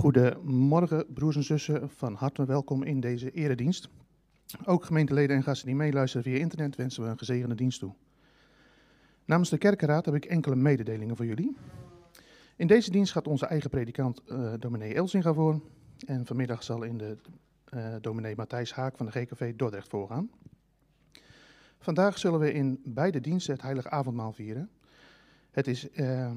Goedemorgen, broers en zussen. Van harte welkom in deze eredienst. Ook gemeenteleden en gasten die meeluisteren via internet wensen we een gezegende dienst toe. Namens de kerkenraad heb ik enkele mededelingen voor jullie. In deze dienst gaat onze eigen predikant uh, dominee Elsinga voor. En vanmiddag zal in de uh, dominee Matthijs Haak van de GKV Dordrecht voorgaan. Vandaag zullen we in beide diensten het heilige avondmaal vieren. Het is uh,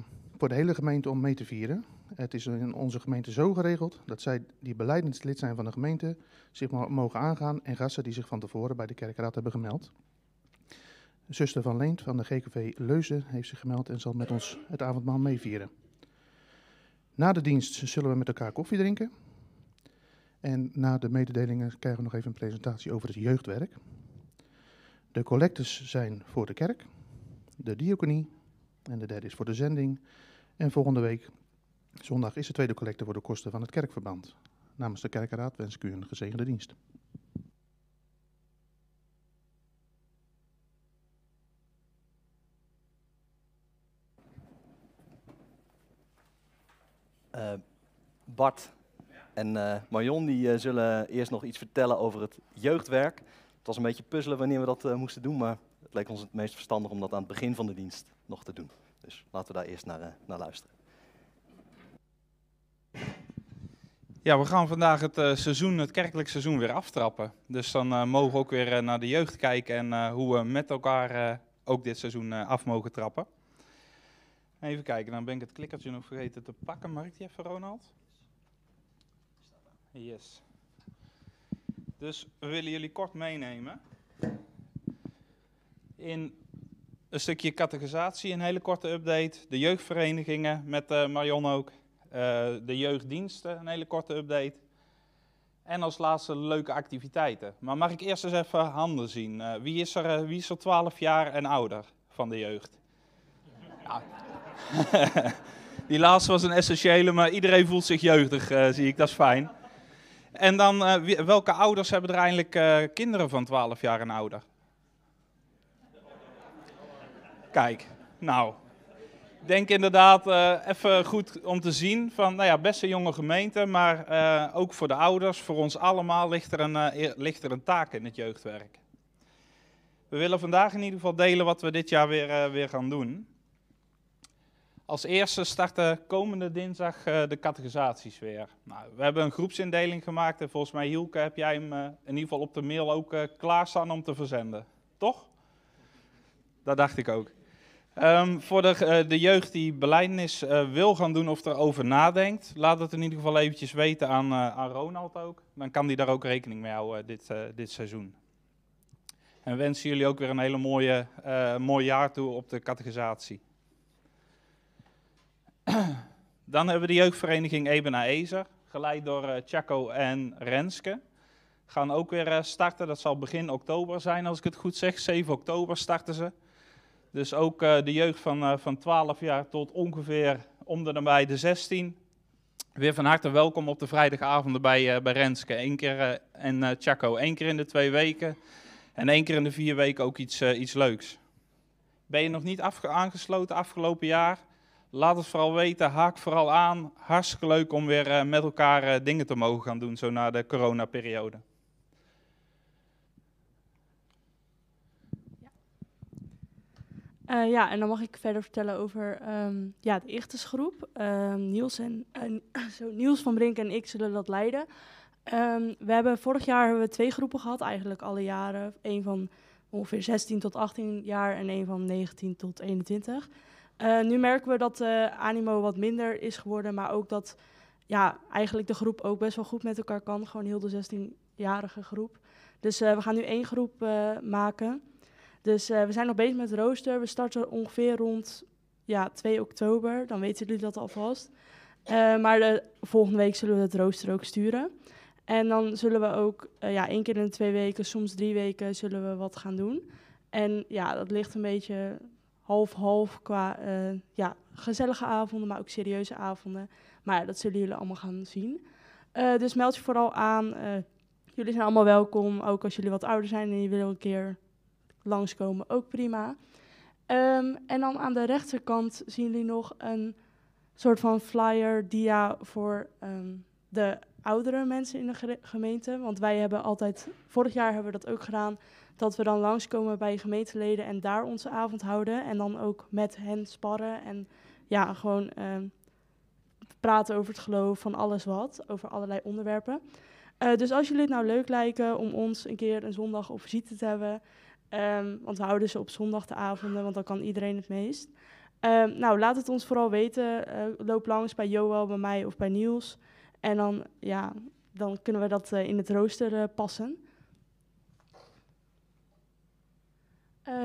voor de hele gemeente om mee te vieren. Het is in onze gemeente zo geregeld dat zij die beleidend lid zijn van de gemeente zich mogen aangaan en gasten die zich van tevoren bij de kerkraad hebben gemeld. Zuster van Leent van de GKV Leuzen heeft zich gemeld en zal met ons het avondmaal meevieren. Na de dienst zullen we met elkaar koffie drinken. En na de mededelingen krijgen we nog even een presentatie over het jeugdwerk. De collectes zijn voor de kerk, de diaconie en de derde is voor de zending. En volgende week, zondag, is de tweede collecte voor de kosten van het kerkverband. Namens de kerkenraad wens ik u een gezegende dienst. Uh, Bart en uh, Marion die, uh, zullen eerst nog iets vertellen over het jeugdwerk. Het was een beetje puzzelen wanneer we dat moesten doen, maar het leek ons het meest verstandig om dat aan het begin van de dienst nog te doen. Dus laten we daar eerst naar, naar luisteren. Ja, we gaan vandaag het uh, seizoen, het kerkelijk seizoen weer aftrappen. Dus dan uh, mogen we ook weer naar de jeugd kijken en hoe we met elkaar ook dit seizoen af mogen trappen. Even kijken, dan ben ik het klikkertje nog vergeten te pakken. Mag ik die even, Ronald? Yes. Dus we willen jullie kort meenemen in een stukje categorisatie, een hele korte update. De jeugdverenigingen met Marion ook. Uh, de jeugddiensten, een hele korte update. En als laatste leuke activiteiten. Maar mag ik eerst eens even handen zien? Uh, wie, is er, wie is er 12 jaar en ouder van de jeugd? Ja. Die laatste was een essentiële, maar iedereen voelt zich jeugdig, zie ik, dat is fijn. En dan, welke ouders hebben er eindelijk kinderen van 12 jaar en ouder? Kijk, nou, denk inderdaad uh, even goed om te zien van, nou ja, best een jonge gemeente, maar uh, ook voor de ouders, voor ons allemaal ligt er, een, uh, ligt er een taak in het jeugdwerk. We willen vandaag in ieder geval delen wat we dit jaar weer, weer gaan doen. Als eerste starten komende dinsdag de categorisaties weer. Nou, we hebben een groepsindeling gemaakt en volgens mij, Hielke, heb jij hem in ieder geval op de mail ook klaarstaan om te verzenden. Toch? Dat dacht ik ook. Um, voor de, uh, de, jeugd die beleidnis uh, wil gaan doen of erover nadenkt, laat het in ieder geval eventjes weten aan, uh, aan Ronald ook. Dan kan die daar ook rekening mee houden dit, dit seizoen. En wensen jullie ook weer een hele mooie, mooi jaar toe op de categorisatie. Dan hebben we de jeugdvereniging Ebena Ezer, geleid door Chaco en Renske. Gaan ook weer starten, dat zal begin oktober zijn als ik het goed zeg. 7 oktober starten ze. Dus ook uh, de jeugd van, uh, van 12 jaar tot ongeveer om de nabij de 16. Weer van harte welkom op de vrijdagavonden bij, uh, bij Renske. Eén keer, en Chaco, één keer in de twee weken. En één keer in de vier weken ook iets, iets leuks. Ben je nog niet aangesloten afgelopen jaar? Laat het vooral weten, haak vooral aan. Hartstikke leuk om weer met elkaar dingen te mogen gaan doen, zo na de coronaperiode. Uh, ja, en dan mag ik verder vertellen over um, ja, de Ichtersgroep. Um, Niels, en, zo, Niels van Brink en ik zullen dat leiden. Um, we hebben vorig jaar hebben we twee groepen gehad, eigenlijk alle jaren. Eén van ongeveer 16 tot 18 jaar en één van 19 tot 21. Uh, nu merken we dat animo wat minder is geworden, maar ook dat ja, eigenlijk de groep ook best wel goed met elkaar kan. Gewoon heel de 16-jarige groep. Dus we gaan nu één groep maken. Dus uh, we zijn nog bezig met het rooster. We starten ongeveer rond ja, 2 oktober. Dan weten jullie dat alvast. Uh, maar de volgende week zullen we het rooster ook sturen. En dan zullen we ook uh, ja, één keer in de twee weken, soms drie weken, zullen we wat gaan doen. En ja, dat ligt een beetje half-half qua ja, gezellige avonden, maar ook serieuze avonden. Maar dat zullen jullie allemaal gaan zien. dus meld je vooral aan. jullie zijn allemaal welkom, ook als jullie wat ouder zijn en je wil een keer langskomen, ook prima. Um, en dan aan de rechterkant zien jullie nog een soort van flyer dia voor um, de oudere mensen in de gemeente. Want wij hebben altijd, vorig jaar hebben we dat ook gedaan, dat we dan langskomen bij gemeenteleden en daar onze avond houden. En dan ook met hen sparren en ja, gewoon ehm, praten over het geloof, van alles wat, over allerlei onderwerpen. Eh, dus als jullie het nou leuk lijken om ons een keer een zondag op visite te hebben, ehm, want we houden ze op zondag de avonden, want dan kan iedereen het meest. Ehm, nou, laat het ons vooral weten. Eh, loop langs bij Joel, bij mij of bij Niels. En dan, ja, dan kunnen we dat eh, in het rooster eh, passen.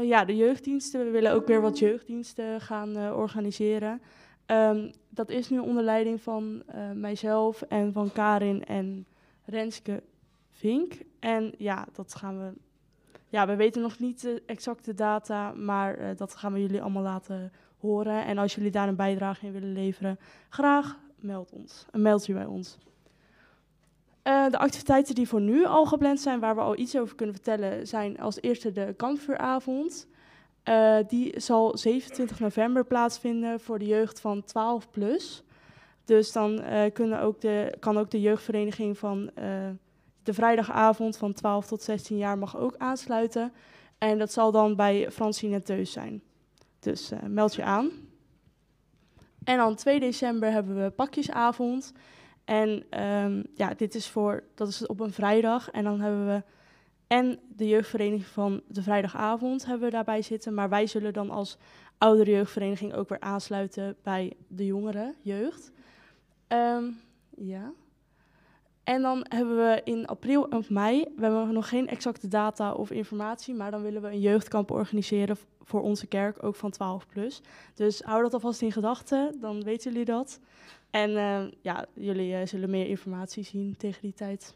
Ja, de jeugddiensten. We willen ook weer wat jeugddiensten gaan organiseren. Ehm, dat is nu onder leiding van mijzelf en van Karin en Renske Vink. En ja, dat gaan we. Ja, we weten nog niet de exacte data, maar eh, dat gaan we jullie allemaal laten horen. En als jullie daar een bijdrage in willen leveren, graag meld ons. Een mailtje bij ons. Eh, de activiteiten die voor nu al gepland zijn, waar we al iets over kunnen vertellen, zijn als eerste de kampvuuravond. Eh, die zal 27 november plaatsvinden voor de jeugd van 12 plus. Dus dan eh, kunnen ook de, kan ook de jeugdvereniging van eh, de vrijdagavond van 12 tot 16 jaar mag ook aansluiten. En dat zal dan bij Francine Teus zijn. Dus eh, meld je aan. En dan 2 december hebben we pakjesavond. En ehm, ja, dit is voor, dat is op een vrijdag. En dan hebben we en de jeugdvereniging van de vrijdagavond hebben we daarbij zitten. Maar wij zullen dan als oudere jeugdvereniging ook weer aansluiten bij de jongere jeugd. Ehm, ja. En dan hebben we in april of mei, we hebben nog geen exacte data of informatie, maar dan willen we een jeugdkamp organiseren voor onze kerk, ook van 12 plus. Dus hou dat alvast in gedachten, dan weten jullie dat. En eh, ja, jullie eh, zullen meer informatie zien tegen die tijd.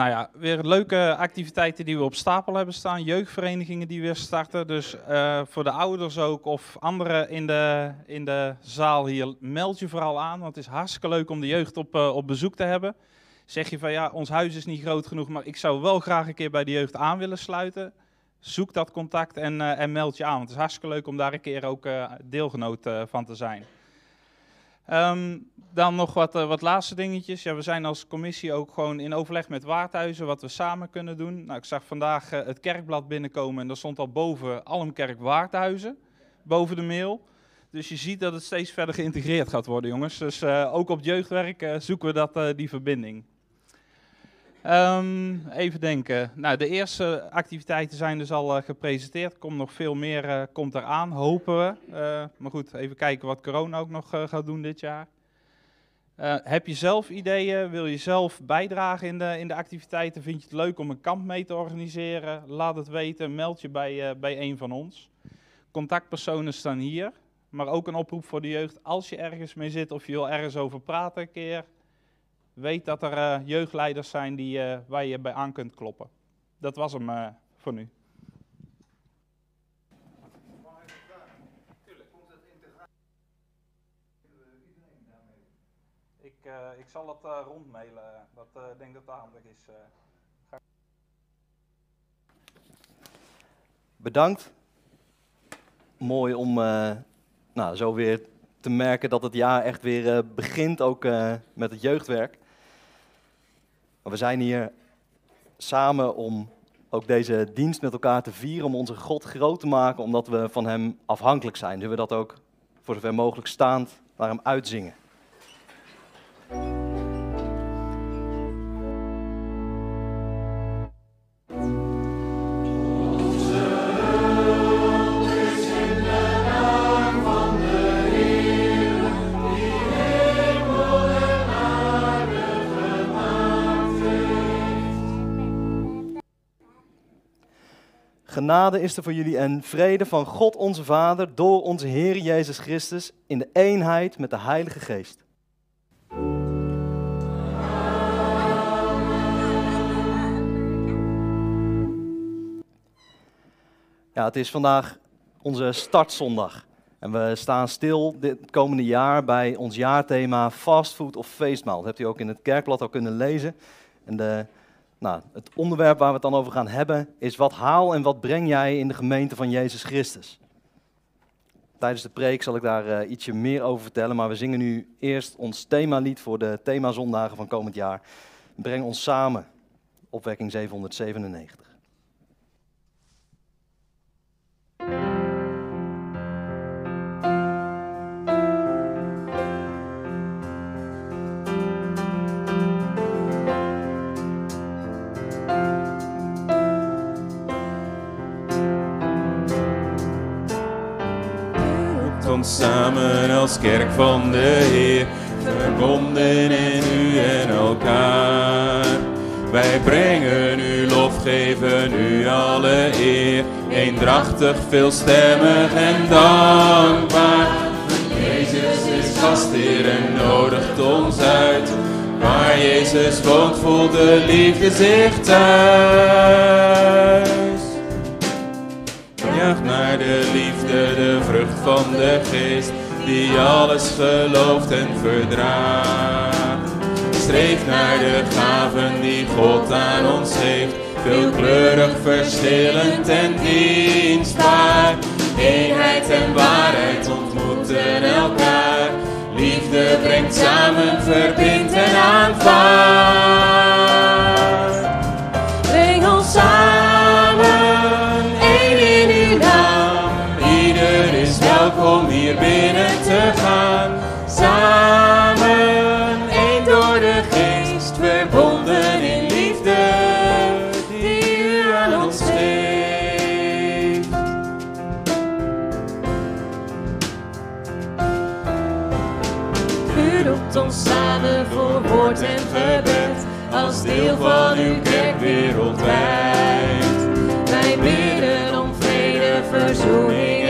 Nou ja, weer leuke activiteiten die we op stapel hebben staan. Jeugdverenigingen die weer starten. Dus eh, voor de ouders ook of anderen in de, in de zaal hier, meld je vooral aan. Want het is hartstikke leuk om de jeugd op, eh, op bezoek te hebben. Zeg je van ja, ons huis is niet groot genoeg, maar ik zou wel graag een keer bij de jeugd aan willen sluiten. Zoek dat contact en, eh, en meld je aan. Want het is hartstikke leuk om daar een keer ook deelgenoot van te zijn. Ehm, dan nog wat, eh, wat laatste dingetjes. Ja, we zijn als commissie ook gewoon in overleg met Waardhuizen wat we samen kunnen doen. Nou, ik zag vandaag eh, het kerkblad binnenkomen en daar stond al boven Almkerk Waardhuizen, boven de mail. Dus je ziet dat het steeds verder geïntegreerd gaat worden, jongens. Dus eh, ook op jeugdwerk zoeken we dat, die verbinding. Ehm, even denken. Nou, de eerste activiteiten zijn dus al eh, gepresenteerd. Er komt nog veel meer eh, komt eraan, hopen we. Eh, maar goed, even kijken wat corona ook nog gaat doen dit jaar. Heb je zelf ideeën? Wil je zelf bijdragen in de, in de activiteiten? Vind je het leuk om een kamp mee te organiseren? Laat het weten. Meld je bij, bij een van ons. Contactpersonen staan hier. Maar ook een oproep voor de jeugd. Als je ergens mee zit of je wil ergens over praten een keer. Weet dat er eh, jeugdleiders zijn die, eh, waar je bij aan kunt kloppen. Dat was hem eh, voor nu. Ik, eh, ik zal het uh, rondmailen. Dat uh, denk dat het handig is. Uh. Bedankt. Mooi om uh, nou, zo weer te merken dat het jaar echt weer uh, begint, ook uh, met het jeugdwerk. Maar we zijn hier samen om ook deze dienst met elkaar te vieren, om onze God groot te maken, omdat we van Hem afhankelijk zijn. Zullen we dat ook voor zover mogelijk staand naar Hem uitzingen? Genade is er voor jullie en vrede van God onze Vader door onze Heer Jezus Christus in de eenheid met de Heilige Geest. Ja, het is vandaag onze startzondag. En we staan stil dit komende jaar bij ons jaarthema fastfood of feestmaal. Dat hebt u ook in het kerkblad al kunnen lezen. En de nou, het onderwerp waar we het dan over gaan hebben is wat haal en wat breng jij in de gemeente van Jezus Christus? Tijdens de preek zal ik daar uh, ietsje meer over vertellen, maar we zingen nu eerst ons themalied voor de themazondagen van komend jaar. Breng ons samen, opwekking 797. Samen als kerk van de Heer, verbonden in u en elkaar. Wij brengen u lof, geven u alle eer, eendrachtig, veelstemmig en dankbaar. Jezus is gastheer en nodigt ons uit. Waar Jezus woont, voelt de liefde zich thuis van de geest, die alles gelooft en verdraagt. Streef naar de gaven die God aan ons heeft, veelkleurig, verschillend en dienstbaar. Eenheid en waarheid ontmoeten elkaar, liefde brengt samen, verbindt en aanvaardt. En gebed, als deel van uw kerk wereldwijd. Wij bidden om vrede, verzoening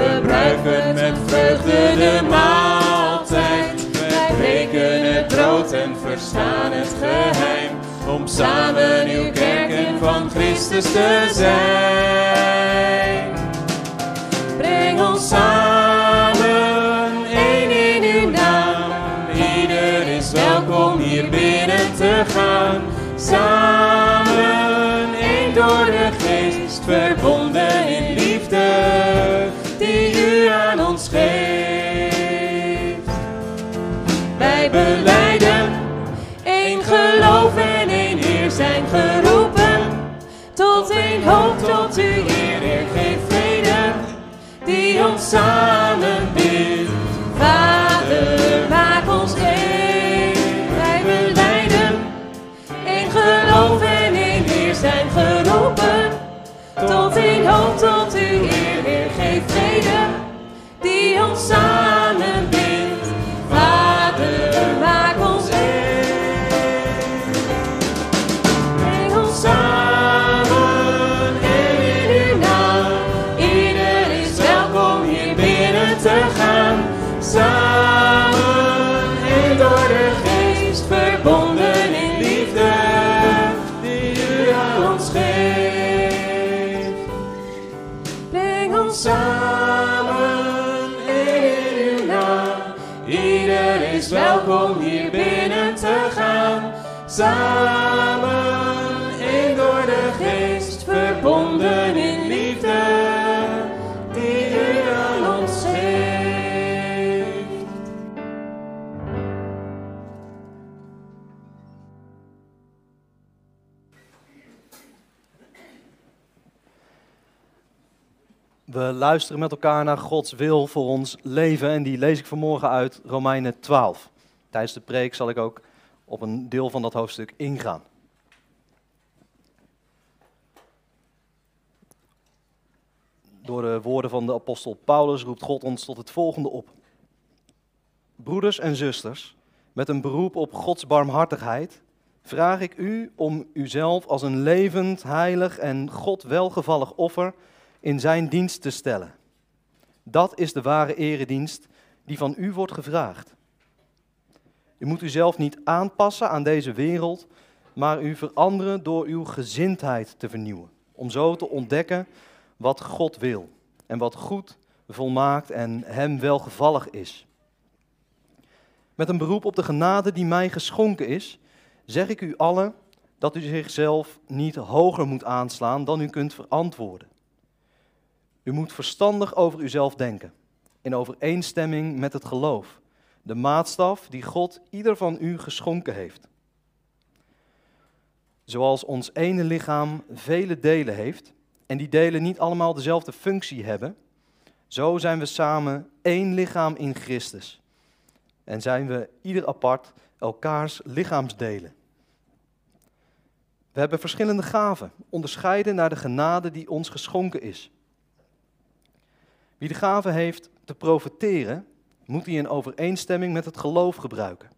gebruiken met vreugde de maaltijd. Wij breken het brood en verstaan het geheim, om samen uw kerken van Christus te zijn. Breng ons samen, te gaan. Samen, één door de geest, verbonden in liefde aan ons geeft. Wij beleiden één geloof en één Heer zijn geroepen. Tot één hoop, tot u Heer, Heer geef vrede, die ons samen luisteren met elkaar naar Gods wil voor ons leven en die lees ik vanmorgen uit Romeinen 12. Tijdens de preek zal ik ook op een deel van dat hoofdstuk ingaan. Door de woorden van de apostel Paulus roept God ons tot het volgende op. Broeders en zusters, met een beroep op Gods barmhartigheid, vraag ik u om uzelf als een levend, heilig en God welgevallig offer in zijn dienst te stellen. Dat is de ware eredienst die van u wordt gevraagd. U moet uzelf niet aanpassen aan deze wereld, maar u veranderen door uw gezindheid te vernieuwen. Om zo te ontdekken wat God wil en wat goed, volmaakt en hem welgevallig is. Met een beroep op de genade die mij geschonken is, zeg ik u allen dat u zichzelf niet hoger moet aanslaan dan u kunt verantwoorden. U moet verstandig over uzelf denken, in overeenstemming met het geloof, de maatstaf die God ieder van u geschonken heeft. Zoals ons ene lichaam vele delen heeft en die delen niet allemaal dezelfde functie hebben, zo zijn we samen één lichaam in Christus. En zijn we ieder apart elkaars lichaamsdelen. We hebben verschillende gaven, onderscheiden naar de genade die ons geschonken is. Wie de gave heeft te profiteren, moet die in overeenstemming met het geloof gebruiken.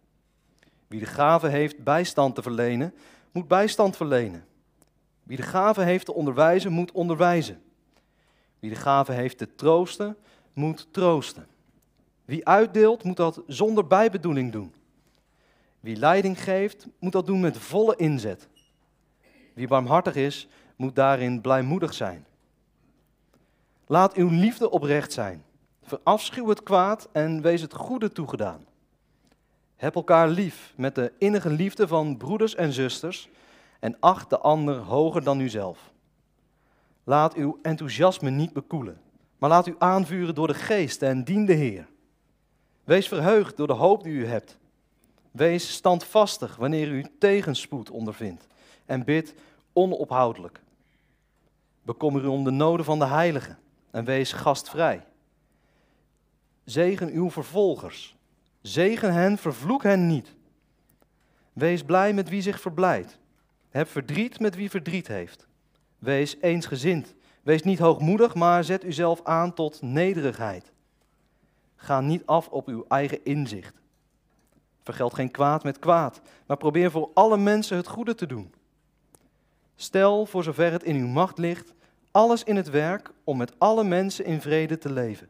Wie de gave heeft bijstand te verlenen, moet bijstand verlenen. Wie de gave heeft te onderwijzen, moet onderwijzen. Wie de gave heeft te troosten, moet troosten. Wie uitdeelt, moet dat zonder bijbedoeling doen. Wie leiding geeft, moet dat doen met volle inzet. Wie barmhartig is, moet daarin blijmoedig zijn. Laat uw liefde oprecht zijn. Verafschuw het kwaad en wees het goede toegedaan. Heb elkaar lief met de innige liefde van broeders en zusters en acht de ander hoger dan uzelf. Laat uw enthousiasme niet bekoelen, maar laat u aanvuren door de geest en dien de Heer. Wees verheugd door de hoop die u hebt. Wees standvastig wanneer u tegenspoed ondervindt en bid onophoudelijk. Bekommer u om de noden van de heiligen en wees gastvrij. Zegen uw vervolgers. Zegen hen, vervloek hen niet. Wees blij met wie zich verblijdt. Heb verdriet met wie verdriet heeft. Wees eensgezind. Wees niet hoogmoedig, maar zet uzelf aan tot nederigheid. Ga niet af op uw eigen inzicht. Vergeld geen kwaad met kwaad, maar probeer voor alle mensen het goede te doen. Stel, voor zover het in uw macht ligt, alles in het werk om met alle mensen in vrede te leven.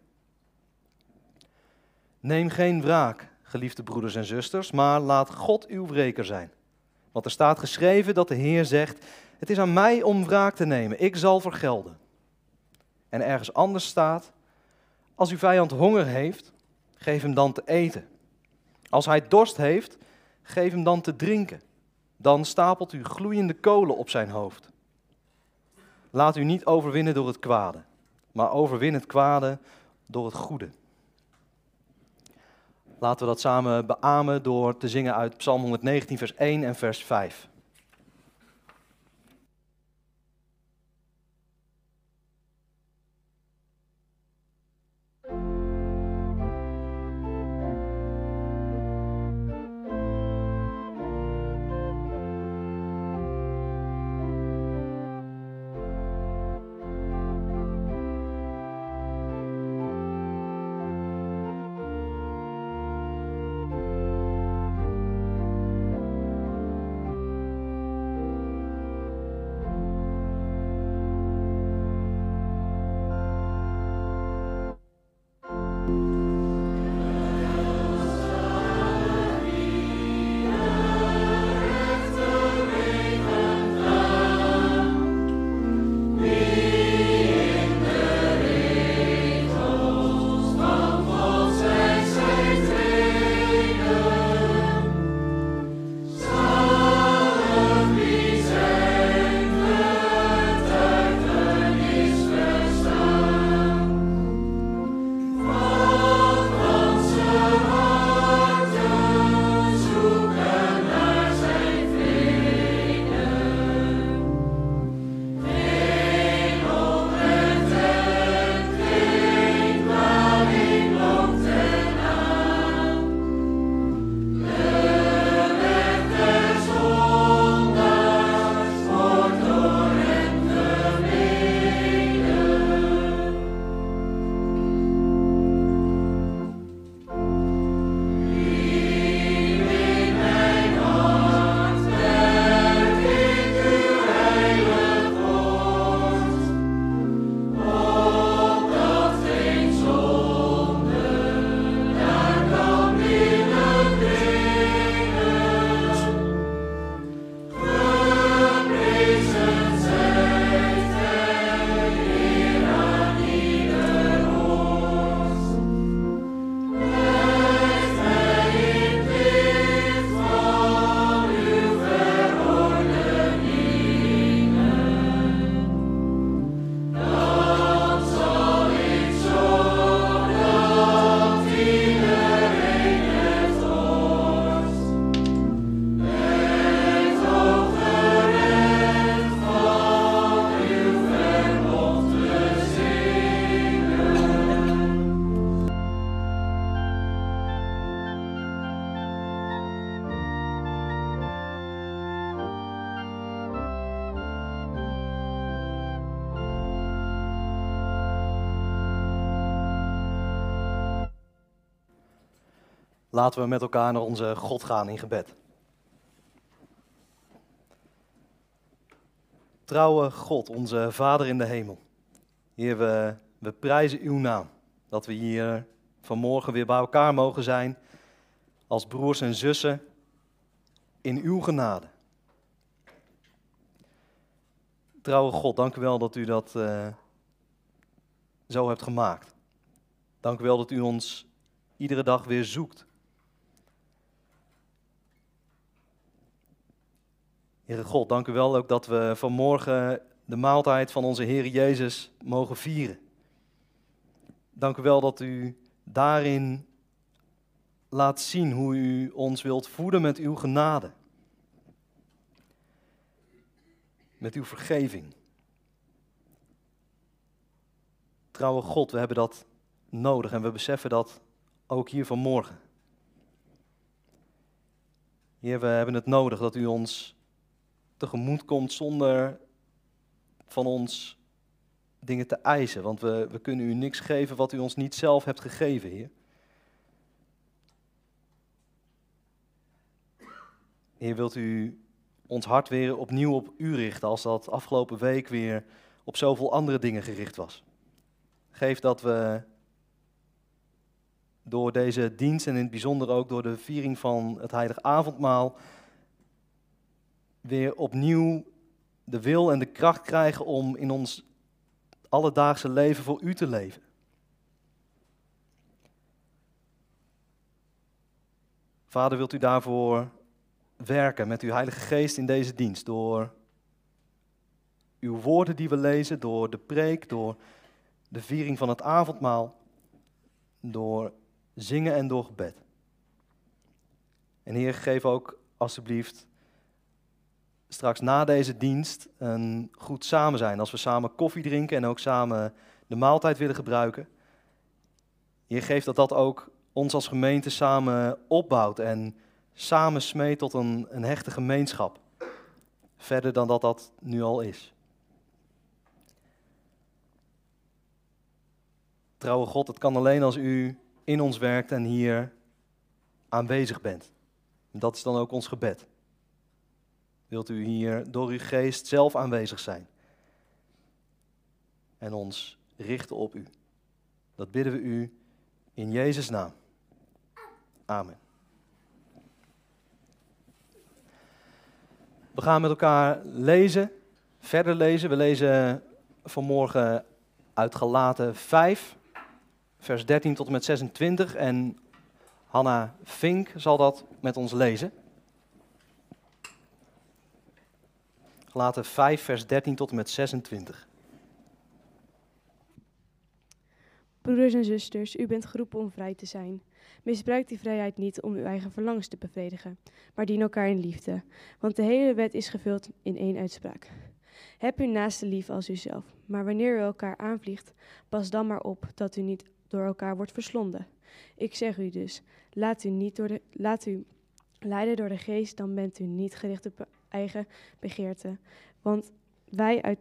Neem geen wraak, geliefde broeders en zusters, maar laat God uw wreker zijn. Want er staat geschreven dat de Heer zegt: Het is aan mij om wraak te nemen, ik zal vergelden. En ergens anders staat: Als uw vijand honger heeft, geef hem dan te eten. Als hij dorst heeft, geef hem dan te drinken. Dan stapelt u gloeiende kolen op zijn hoofd. Laat u niet overwinnen door het kwade, maar overwin het kwade door het goede. Laten we dat samen beamen door te zingen uit Psalm 119, vers 1 en vers 5. Laten we met elkaar naar onze God gaan in gebed. Trouwe God, onze Vader in de hemel. Heer, we, we prijzen uw naam. Dat we hier vanmorgen weer bij elkaar mogen zijn als broers en zussen in uw genade. Trouwe God, dank u wel dat u dat uh, zo hebt gemaakt. Dank u wel dat u ons iedere dag weer zoekt. Heere God, dank u wel ook dat we vanmorgen de maaltijd van onze Heer Jezus mogen vieren. Dank u wel dat u daarin laat zien hoe u ons wilt voeden met uw genade. Met uw vergeving. Trouwe God, we hebben dat nodig en we beseffen dat ook hier vanmorgen. Heer, we hebben het nodig dat u ons tegemoet komt zonder van ons dingen te eisen. Want we, we kunnen u niks geven wat u ons niet zelf hebt gegeven, Heer. Heer, wilt u ons hart weer opnieuw op u richten als dat afgelopen week weer op zoveel andere dingen gericht was. Geef dat we door deze dienst en in het bijzonder ook door de viering van het heilige avondmaal weer opnieuw de wil en de kracht krijgen om in ons alledaagse leven voor u te leven. Vader, wilt u daarvoor werken met uw Heilige Geest in deze dienst, door uw woorden die we lezen, door de preek, door de viering van het avondmaal, door zingen en door gebed. En Heer, geef ook alsjeblieft straks na deze dienst een goed samen zijn. Als we samen koffie drinken en ook samen de maaltijd willen gebruiken. Heer, geef dat dat ook ons als gemeente samen opbouwt en samen smeet tot een, een hechte gemeenschap. Verder dan dat dat nu al is. Trouwe God, het kan alleen als u in ons werkt en hier aanwezig bent. Dat is dan ook ons gebed. Wilt u hier door uw geest zelf aanwezig zijn en ons richten op u. Dat bidden we u in Jezus' naam. Amen. We gaan met elkaar lezen, verder lezen. We lezen vanmorgen uit Galaten 5, vers 13 tot en met 26. En Hanna Vink zal dat met ons lezen. Galaten 5, vers 13 tot en met 26. Broeders en zusters, u bent geroepen om vrij te zijn. Misbruik die vrijheid niet om uw eigen verlangens te bevredigen, maar dien elkaar in liefde. Want de hele wet is gevuld in één uitspraak. Heb uw naaste lief als uzelf. Maar wanneer u elkaar aanvliegt, pas dan maar op dat u niet door elkaar wordt verslonden. Ik zeg u dus, laat u, niet door de, laat u leiden door de geest, dan bent u niet gericht op eigen begeerte. Want wij uit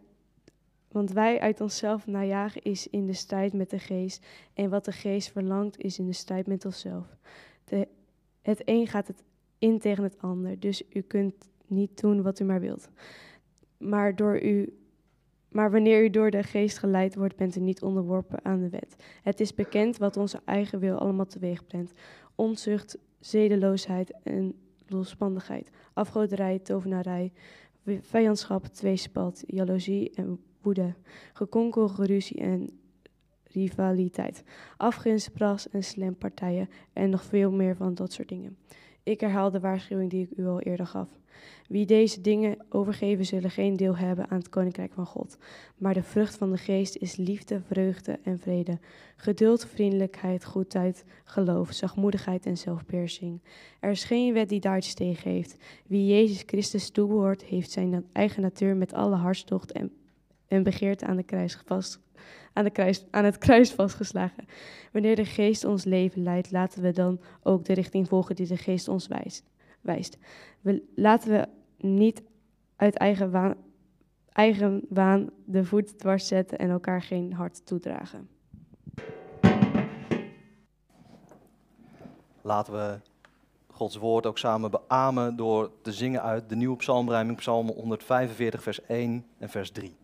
want wij uit onszelf najagen is in de strijd met de geest. En wat de geest verlangt is in de strijd met onszelf. De, het een gaat het in tegen het ander. Dus u kunt niet doen wat u maar wilt. Maar, door u, maar wanneer u door de geest geleid wordt, bent u niet onderworpen aan de wet. Het is bekend wat onze eigen wil allemaal teweeg brengt. Onzucht, zedeloosheid en losbandigheid. Afgoderij, tovenarij, vijandschap, tweespalt, jaloezie en woede, gekonkel, geruzie en rivaliteit, afgunst, pras en slempartijen en nog veel meer van dat soort dingen. Ik herhaal de waarschuwing die ik u al eerder gaf. Wie deze dingen overgeven, zullen geen deel hebben aan het koninkrijk van God. Maar de vrucht van de geest is liefde, vreugde en vrede, geduld, vriendelijkheid, goedheid, geloof, zachtmoedigheid en zelfbeheersing. Er is geen wet die daar iets heeft. Wie Jezus Christus toebehoort, heeft zijn eigen natuur met alle hartstocht en en begeerte aan, de kruis vast, aan, de kruis, aan het kruis vastgeslagen. Wanneer de geest ons leven leidt, laten we dan ook de richting volgen die de geest ons wijst. wijst. Laten we niet uit eigen waan, eigen waan de voet dwars zetten en elkaar geen hart toedragen. laten we Gods woord ook samen beamen door te zingen uit de nieuwe psalmrijming, Psalm 145, vers 1 en vers 3.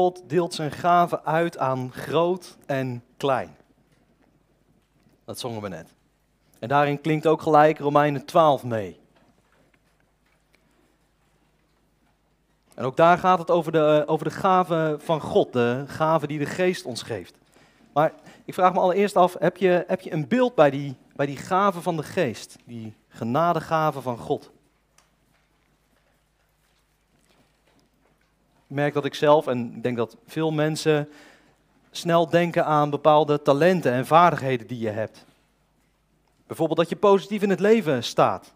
God deelt zijn gaven uit aan groot en klein. Dat zongen we net. En daarin klinkt ook gelijk Romeinen 12 mee. En ook daar gaat het over de, over de gaven van God, de gaven die de geest ons geeft. Maar ik vraag me allereerst af, heb je, heb je een beeld bij die, bij die gaven van de geest, die genadegaven van God? Merk dat ik zelf, en ik denk dat veel mensen, snel denken aan bepaalde talenten en vaardigheden die je hebt. Bijvoorbeeld dat je positief in het leven staat.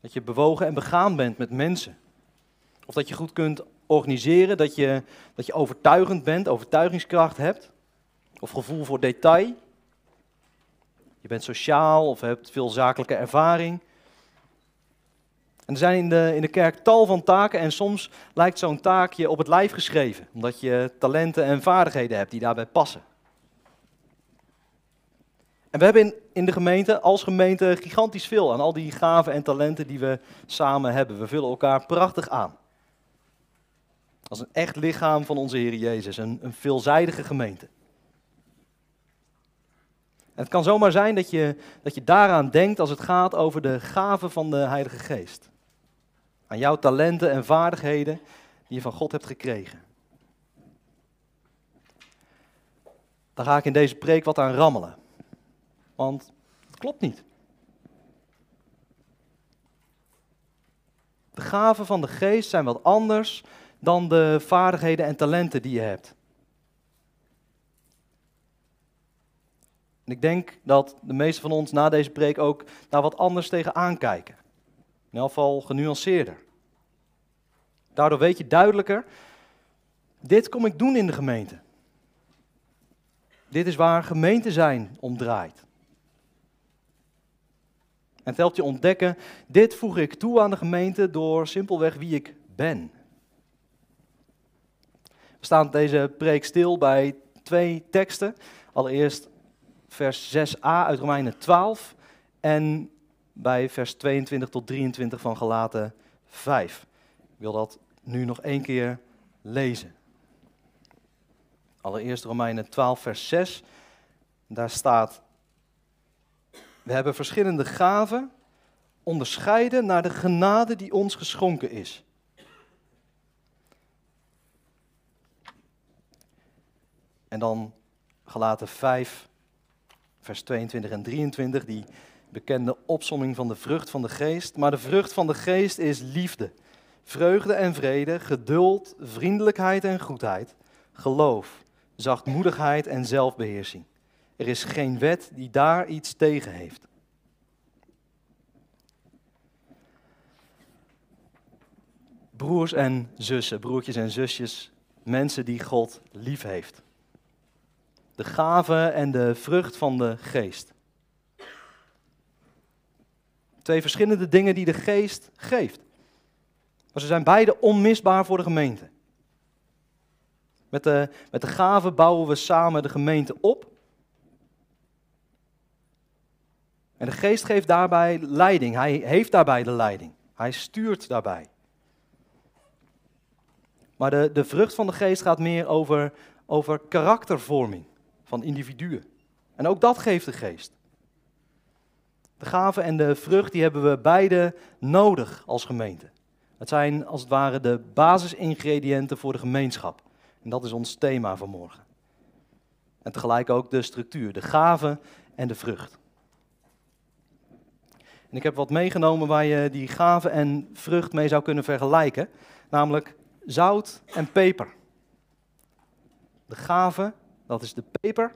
Dat je bewogen en begaan bent met mensen. Of dat je goed kunt organiseren, dat je, dat je overtuigend bent, overtuigingskracht hebt. Of gevoel voor detail. Je bent sociaal of hebt veel zakelijke ervaring. En er zijn in de, in de kerk tal van taken en soms lijkt zo'n taak je op het lijf geschreven, omdat je talenten en vaardigheden hebt die daarbij passen. En we hebben in, in de gemeente, als gemeente, gigantisch veel aan al die gaven en talenten die we samen hebben. We vullen elkaar prachtig aan. Als een echt lichaam van onze Heer Jezus, een, een veelzijdige gemeente. En het kan zomaar zijn dat je, dat je daaraan denkt als het gaat over de gaven van de Heilige Geest. Aan jouw talenten en vaardigheden die je van God hebt gekregen. Daar ga ik in deze preek wat aan rammelen. Want het klopt niet. De gaven van de geest zijn wat anders dan de vaardigheden en talenten die je hebt. En ik denk dat de meesten van ons na deze preek ook daar wat anders tegen aankijken. In elk geval genuanceerder. Daardoor weet je duidelijker, dit kom ik doen in de gemeente. Dit is waar gemeente zijn om draait. En het helpt je ontdekken, dit voeg ik toe aan de gemeente door simpelweg wie ik ben. We staan deze preek stil bij twee teksten. Allereerst vers 6a uit Romeinen 12 en bij vers 22 tot 23 van Galaten 5. Ik wil dat nu nog één keer lezen. Allereerst Romeinen 12, vers 6. Daar staat: We hebben verschillende gaven, onderscheiden naar de genade die ons geschonken is. En dan gelaten 5, vers 22 en 23, die bekende opsomming van de vrucht van de geest. Maar de vrucht van de geest is liefde, vreugde en vrede, geduld, vriendelijkheid en goedheid, geloof, zachtmoedigheid en zelfbeheersing. Er is geen wet die daar iets tegen heeft. Broers en zussen, broertjes en zusjes, mensen die God lief heeft. De gave en de vrucht van de geest. Twee verschillende dingen die de geest geeft. Maar ze zijn beide onmisbaar voor de gemeente. Met de, met de gave bouwen we samen de gemeente op. En de geest geeft daarbij leiding. Hij heeft daarbij de leiding. Hij stuurt daarbij. Maar de, de vrucht van de geest gaat meer over, over karaktervorming van individuen. En ook dat geeft de geest. De gave en de vrucht die hebben we beide nodig als gemeente. Het zijn als het ware de basisingrediënten voor de gemeenschap. En dat is ons thema vanmorgen. En tegelijk ook de structuur, de gave en de vrucht. En ik heb wat meegenomen waar je die gave en vrucht mee zou kunnen vergelijken, namelijk zout en peper. De gave, dat is de peper,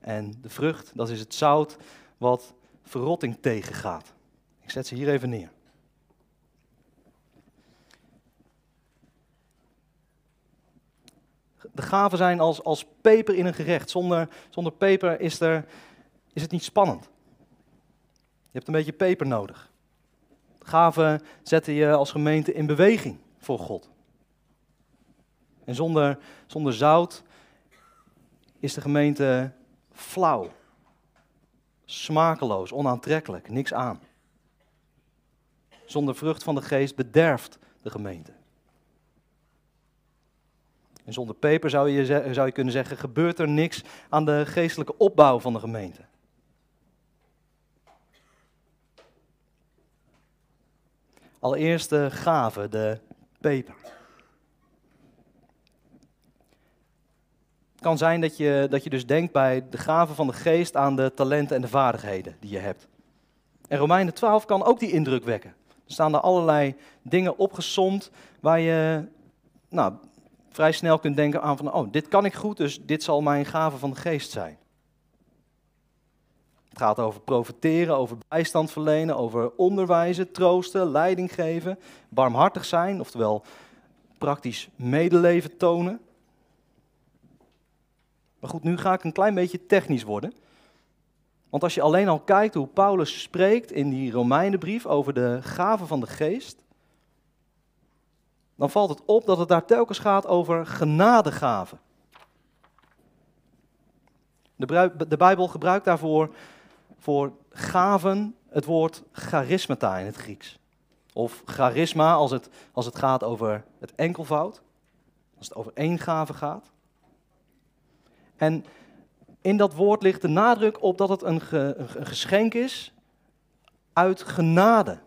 en de vrucht, dat is het zout wat verrotting tegengaat. Ik zet ze hier even neer. de gaven zijn als, als peper in een gerecht. Zonder, zonder peper is, er, is het niet spannend. Je hebt een beetje peper nodig. Gaven zetten je als gemeente in beweging voor God. En zonder, zonder zout is de gemeente flauw, smakeloos, onaantrekkelijk, niks aan. Zonder vrucht van de geest bederft de gemeente. En zonder peper zou je, zou je kunnen zeggen, gebeurt er niks aan de geestelijke opbouw van de gemeente. Allereerst de gave, de peper. Kan zijn dat je, dat je dus denkt bij de gave van de geest aan de talenten en de vaardigheden die je hebt. En Romeinen 12 kan ook die indruk wekken. Er staan er allerlei dingen opgesomd waar je nou, vrij snel kunt denken aan van, oh, dit kan ik goed, dus dit zal mijn gave van de geest zijn. Het gaat over profiteren, over bijstand verlenen, over onderwijzen, troosten, leiding geven, barmhartig zijn, oftewel praktisch medeleven tonen. Maar goed, nu ga ik een klein beetje technisch worden. Want als je alleen al kijkt hoe Paulus spreekt in die Romeinenbrief over de gaven van de geest, dan valt het op dat het daar telkens gaat over genadegaven. De, Bijbel gebruikt daarvoor voor gaven het woord charismata in het Grieks. Of charisma als het, als het gaat over het enkelvoud. Als het over één gave gaat. En in dat woord ligt de nadruk op dat het een, ge- een geschenk is uit genade.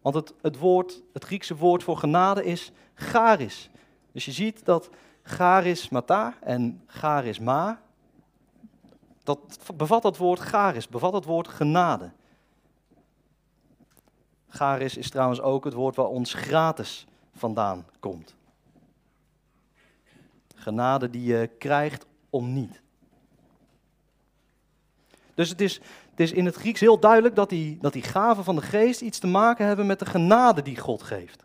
Want het, het, woord, het Griekse woord voor genade is charis. Dus je ziet dat charismata en charisma, dat bevat dat woord charis, bevat het woord genade. Charis is trouwens ook het woord waar ons gratis vandaan komt. Genade die je krijgt om niet. Dus het is, het is in het Grieks heel duidelijk dat die, dat die gaven van de geest iets te maken hebben met de genade die God geeft.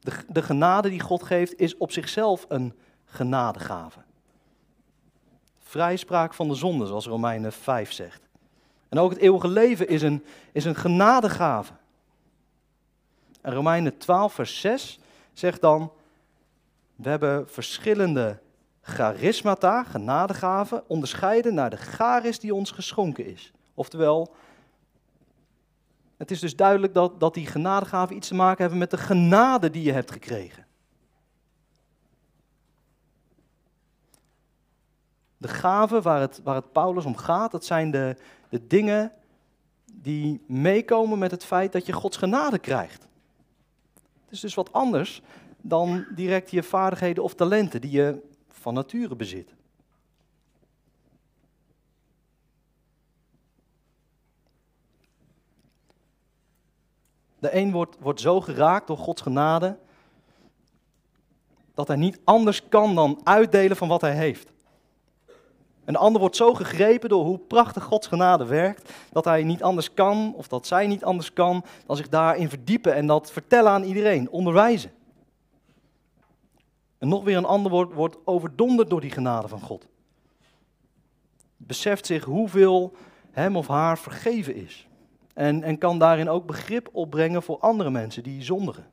De, de genade die God geeft is op zichzelf een genadegave. Vrijspraak van de zonde, zoals Romeinen 5 zegt. En ook het eeuwige leven is een, is een genadegave. En Romeinen 12, vers 6 zegt dan: We hebben verschillende charismata, genadegaven, onderscheiden naar de charis die ons geschonken is. Oftewel, het is dus duidelijk dat, dat die genadegaven iets te maken hebben met de genade die je hebt gekregen. De gaven waar het, waar het Paulus om gaat, dat zijn de, de dingen die meekomen met het feit dat je Gods genade krijgt. Het is dus wat anders dan direct je vaardigheden of talenten die je van nature bezit. De een wordt, wordt zo geraakt door Gods genade dat hij niet anders kan dan uitdelen van wat hij heeft. Een ander wordt zo gegrepen door hoe prachtig Gods genade werkt, dat hij niet anders kan, of dat zij niet anders kan, dan zich daarin verdiepen en dat vertellen aan iedereen, onderwijzen. En nog weer een ander wordt, overdonderd door die genade van God. Beseft zich hoeveel hem of haar vergeven is. En, en kan daarin ook begrip opbrengen voor andere mensen die zondigen.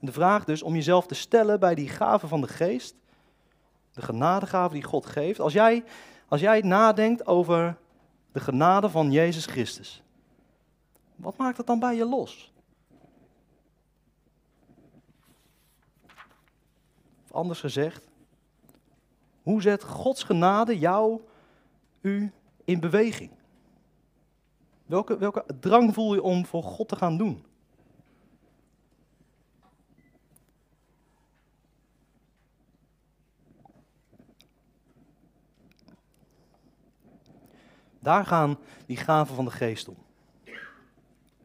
De vraag dus om jezelf te stellen bij die gave van de geest, de genadegave die God geeft. Als jij, als jij nadenkt over de genade van Jezus Christus, wat maakt dat dan bij je los? Of anders gezegd, hoe zet Gods genade jou, u in beweging? Welke, welke drang voel je om voor God te gaan doen? Daar gaan die gaven van de geest om.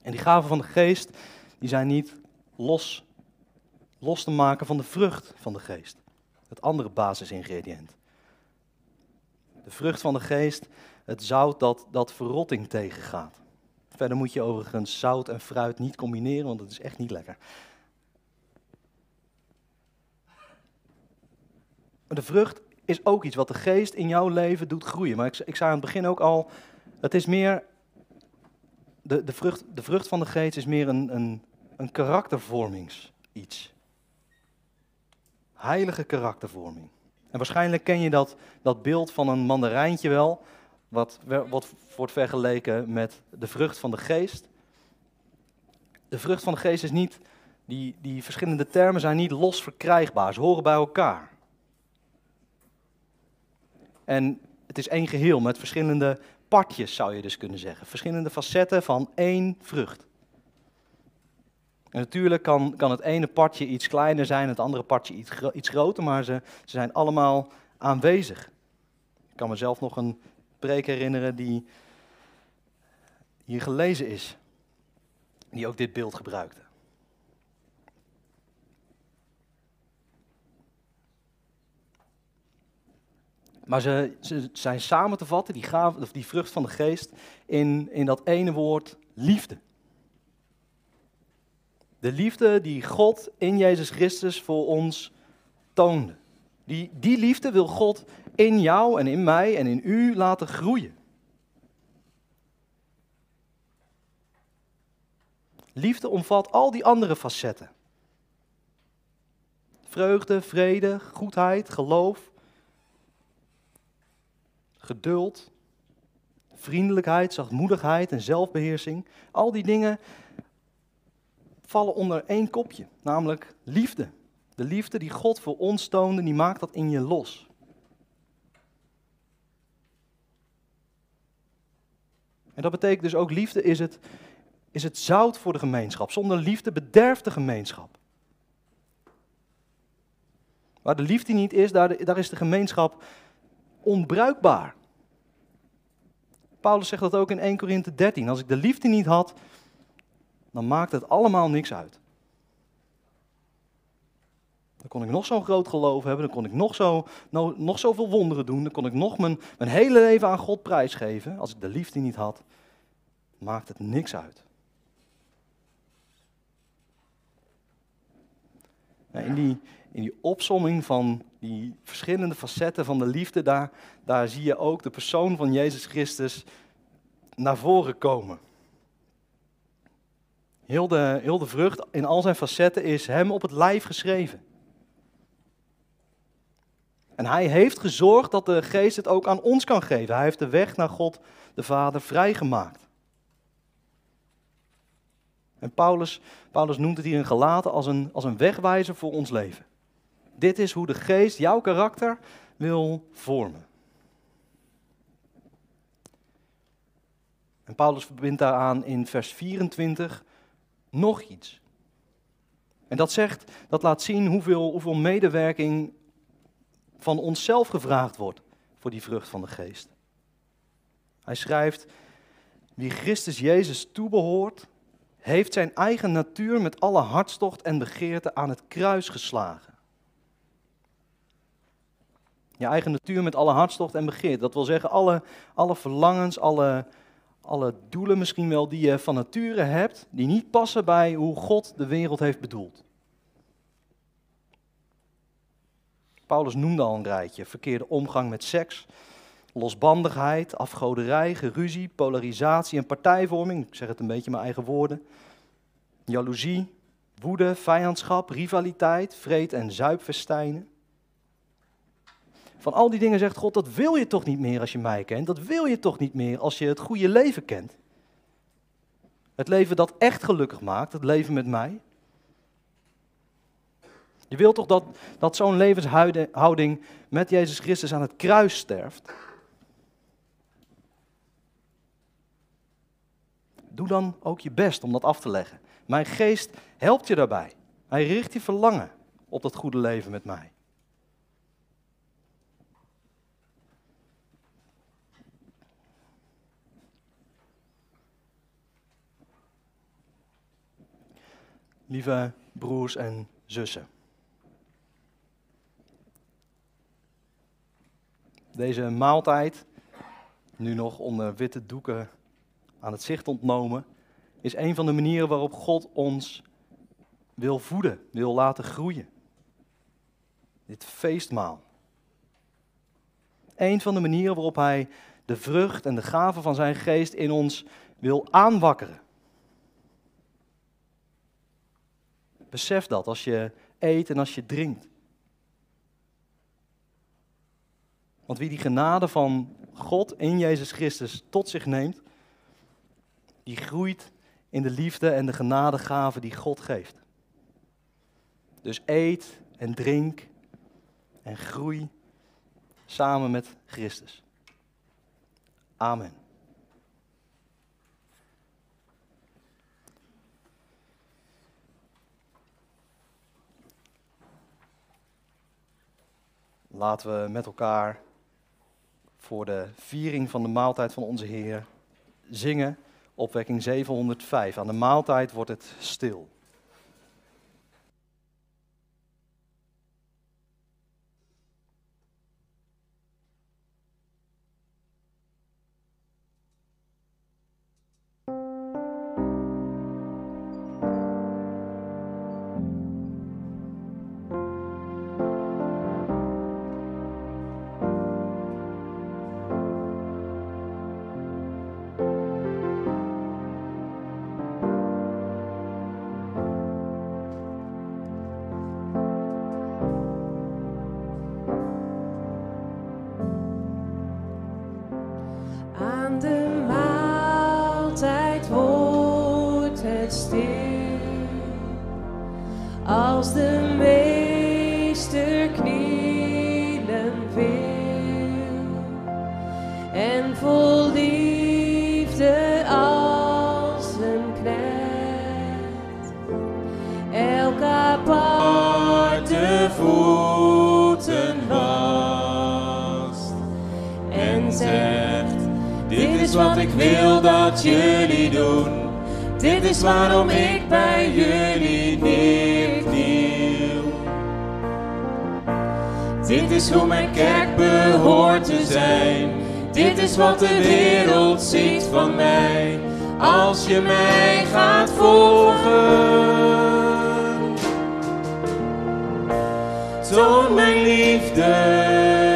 En die gaven van de geest, die zijn niet los, los te maken van de vrucht van de geest. Het andere basisingrediënt. De vrucht van de geest, het zout dat, dat verrotting tegengaat. Verder moet je overigens zout en fruit niet combineren, want dat is echt niet lekker. Maar de vrucht is ook iets wat de geest in jouw leven doet groeien. Maar ik, ik zei aan het begin ook al, het is meer, de, de, vrucht, de vrucht van de geest is meer een, een, een karaktervormingsiets. Heilige karaktervorming. En waarschijnlijk ken je dat, dat beeld van een mandarijntje wel, wat, wat wordt vergeleken met de vrucht van de geest. De vrucht van de geest is niet, die, die verschillende termen zijn niet los verkrijgbaar, ze horen bij elkaar. En het is één geheel met verschillende partjes, zou je dus kunnen zeggen. Verschillende facetten van één vrucht. En natuurlijk kan, kan het ene partje iets kleiner zijn, het andere partje iets, iets groter, maar ze, ze zijn allemaal aanwezig. Ik kan mezelf nog een preek herinneren die hier gelezen is, die ook dit beeld gebruikte. Maar ze, zijn samen te vatten, die, of die vrucht van de geest, in, in dat ene woord liefde. De liefde die God in Jezus Christus voor ons toonde. Die, die liefde wil God in jou en in mij en in u laten groeien. Liefde omvat al die andere facetten. Vreugde, vrede, goedheid, geloof, geduld, vriendelijkheid, zachtmoedigheid en zelfbeheersing. Al die dingen vallen onder één kopje, namelijk liefde. De liefde die God voor ons toonde, die maakt dat in je los. En dat betekent dus ook liefde is het, is het zout voor de gemeenschap. Zonder liefde bederft de gemeenschap. Waar de liefde niet is, daar, daar is de gemeenschap onbruikbaar. Paulus zegt dat ook in 1 Korinthe 13. Als ik de liefde niet had, dan maakt het allemaal niks uit. Dan kon ik nog zo'n groot geloof hebben, dan kon ik nog, zo, nog, zoveel wonderen doen, dan kon ik nog mijn, mijn hele leven aan God prijsgeven. Als ik de liefde niet had, maakt het niks uit. In die, in die opsomming van die verschillende facetten van de liefde, daar, daar zie je ook de persoon van Jezus Christus naar voren komen. Heel de, heel de vrucht in al zijn facetten is hem op het lijf geschreven. En hij heeft gezorgd dat de geest het ook aan ons kan geven. Hij heeft de weg naar God de Vader vrijgemaakt. En Paulus, Paulus noemt het hier in Galaten als een, als een wegwijzer voor ons leven. Dit is hoe de geest jouw karakter wil vormen. En Paulus verbindt daaraan in vers 24 nog iets. En dat zegt, dat laat zien hoeveel, hoeveel medewerking van onszelf gevraagd wordt voor die vrucht van de geest. Hij schrijft, wie Christus Jezus toebehoort, heeft zijn eigen natuur met alle hartstocht en begeerte aan het kruis geslagen. Je eigen natuur met alle hartstocht en begeerte. Dat wil zeggen, alle, alle verlangens, alle, alle doelen misschien wel die je van nature hebt, die niet passen bij hoe God de wereld heeft bedoeld. Paulus noemde al een rijtje: verkeerde omgang met seks, losbandigheid, afgoderij, geruzie, polarisatie en partijvorming. Ik zeg het een beetje in mijn eigen woorden. Jaloezie, woede, vijandschap, rivaliteit, vreed en zuipfestijnen. Van al die dingen zegt God, dat wil je toch niet meer als je mij kent. Dat wil je toch niet meer als je het goede leven kent. Het leven dat echt gelukkig maakt, het leven met mij. Je wilt toch dat, dat zo'n levenshouding met Jezus Christus aan het kruis sterft? Doe dan ook je best om dat af te leggen. Mijn geest helpt je daarbij. Hij richt je verlangen op dat goede leven met mij. Lieve broers en zussen. Deze maaltijd, nu nog onder witte doeken aan het zicht ontnomen, is een van de manieren waarop God ons wil voeden, wil laten groeien. Dit feestmaal. Een van de manieren waarop Hij de vrucht en de gave van zijn geest in ons wil aanwakkeren. Besef dat als je eet en als je drinkt. Want wie die genade van God in Jezus Christus tot zich neemt, die groeit in de liefde en de genadegave die God geeft. Dus eet en drink en groei samen met Christus. Amen. Laten we met elkaar voor de viering van de maaltijd van onze Heer zingen. Opwekking 705. Aan de maaltijd wordt het stil. Wat ik wil dat jullie doen. Dit is waarom ik bij jullie neerkniel. Dit is hoe mijn kerk behoort te zijn. Dit is wat de wereld ziet van mij. Als je mij gaat volgen. Toon mijn liefde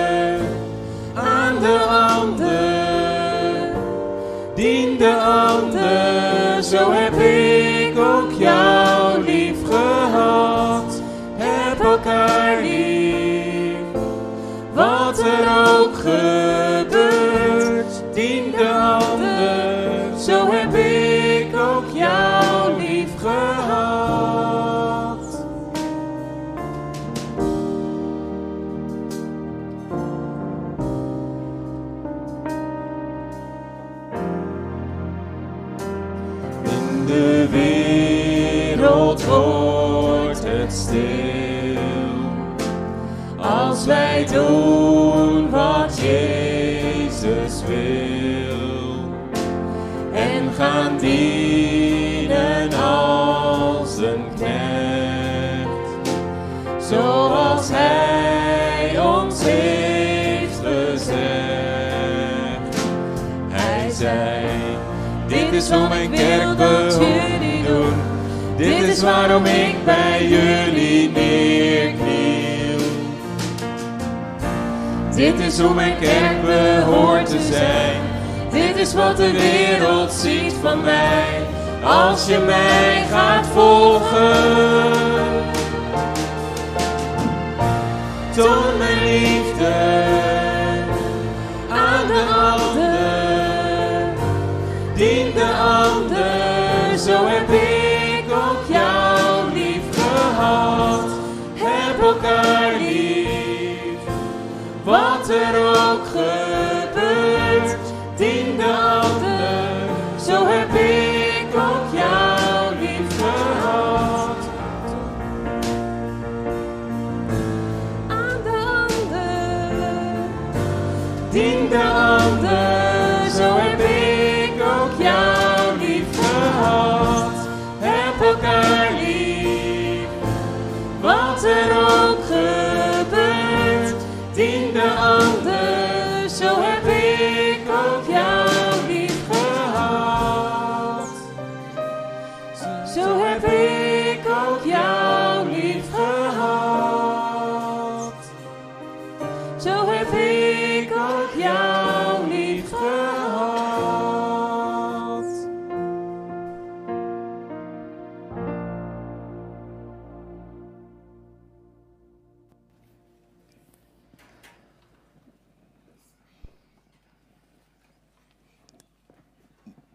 De ander, zo heb ik ook jou lief gehad. Heb elkaar lief, wat er ook gebeurt. Hoe mijn kerk behoort te doen. Dit is waarom ik bij jullie neerkniel. Dit is hoe mijn kerk behoort te zijn. Dit is wat de wereld ziet van mij. Als je mij gaat volgen. Toon mijn liefde Dien Zo heb ik ook jou lief gehad.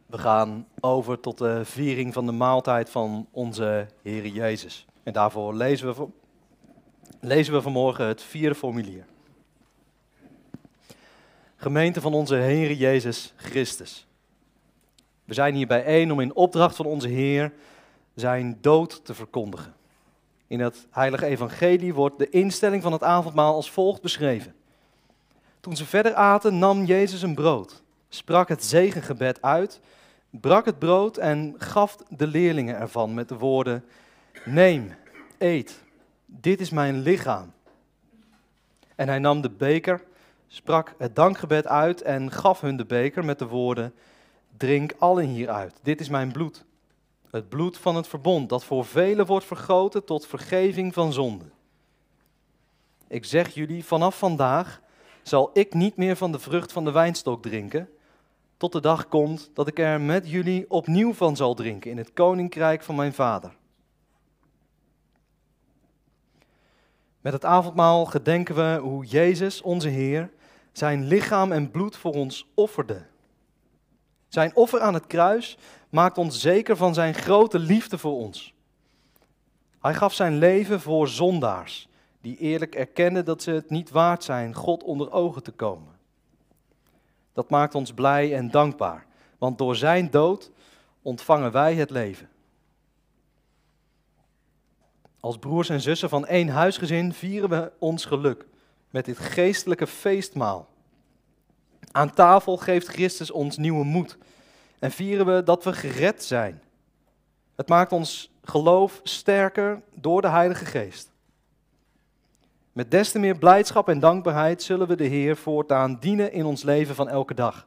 We gaan over tot de viering van de maaltijd van onze Heer Jezus. En daarvoor lezen we, lezen we vanmorgen het vierde formulier. Gemeente van onze Heer Jezus Christus. We zijn hier bijeen om in opdracht van onze Heer zijn dood te verkondigen. In het heilige evangelie wordt de instelling van het avondmaal als volgt beschreven. Toen ze verder aten, nam Jezus een brood, sprak het zegengebed uit, brak het brood en gaf de leerlingen ervan met de woorden: Neem, eet, dit is mijn lichaam. En hij nam de beker, sprak het dankgebed uit en gaf hun de beker met de woorden: Drink allen hieruit, dit is mijn bloed. Het bloed van het verbond dat voor velen wordt vergoten tot vergeving van zonden. Ik zeg jullie, vanaf vandaag zal ik niet meer van de vrucht van de wijnstok drinken, tot de dag komt dat ik er met jullie opnieuw van zal drinken in het koninkrijk van mijn vader. Met het avondmaal gedenken we hoe Jezus, onze Heer, zijn lichaam en bloed voor ons offerde. Zijn offer aan het kruis maakt ons zeker van zijn grote liefde voor ons. Hij gaf zijn leven voor zondaars, die eerlijk erkennen dat ze het niet waard zijn God onder ogen te komen. Dat maakt ons blij en dankbaar, want door zijn dood ontvangen wij het leven. Als broers en zussen van één huisgezin vieren we ons geluk met dit geestelijke feestmaal. Aan tafel geeft Christus ons nieuwe moed en vieren we dat we gered zijn. Het maakt ons geloof sterker door de Heilige Geest. Met des te meer blijdschap en dankbaarheid zullen we de Heer voortaan dienen in ons leven van elke dag.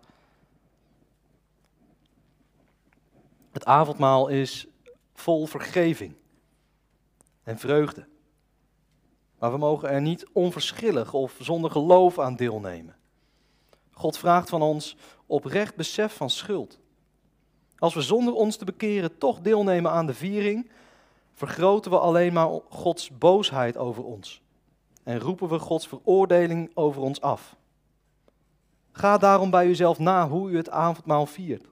Het avondmaal is vol vergeving en vreugde. Maar we mogen er niet onverschillig of zonder geloof aan deelnemen. God vraagt van ons oprecht besef van schuld. Als we zonder ons te bekeren toch deelnemen aan de viering, vergroten we alleen maar Gods boosheid over ons en roepen we Gods veroordeling over ons af. Ga daarom bij uzelf na hoe u het avondmaal viert.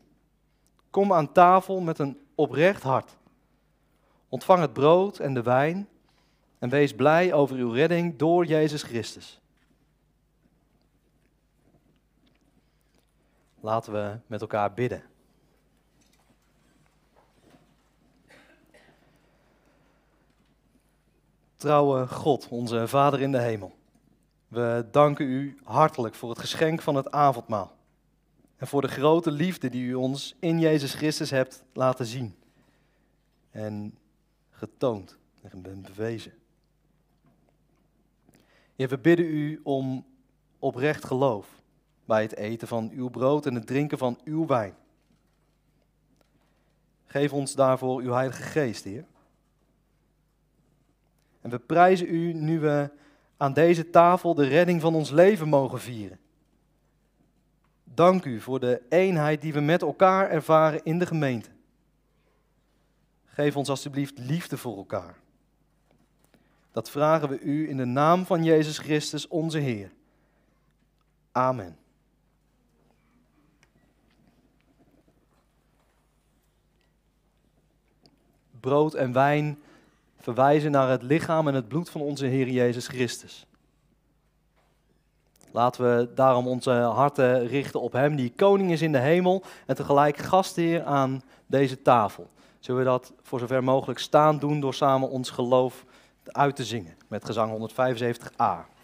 Kom aan tafel met een oprecht hart. Ontvang het brood en de wijn en wees blij over uw redding door Jezus Christus. Laten we met elkaar bidden. Trouwe God, onze Vader in de hemel, we danken u hartelijk voor het geschenk van het avondmaal en voor de grote liefde die u ons in Jezus Christus hebt laten zien en getoond en bewezen. We bidden u om oprecht geloof bij het eten van uw brood en het drinken van uw wijn. Geef ons daarvoor uw Heilige Geest, Heer. En we prijzen u nu we aan deze tafel de redding van ons leven mogen vieren. Dank u voor de eenheid die we met elkaar ervaren in de gemeente. Geef ons alstublieft liefde voor elkaar. Dat vragen we u in de naam van Jezus Christus, onze Heer. Amen. Brood en wijn verwijzen naar het lichaam en het bloed van onze Heer Jezus Christus. Laten we daarom onze harten richten op Hem, die koning is in de hemel en tegelijk gastheer aan deze tafel. Zullen we dat voor zover mogelijk staan doen door samen ons geloof uit te zingen met gezang 175a.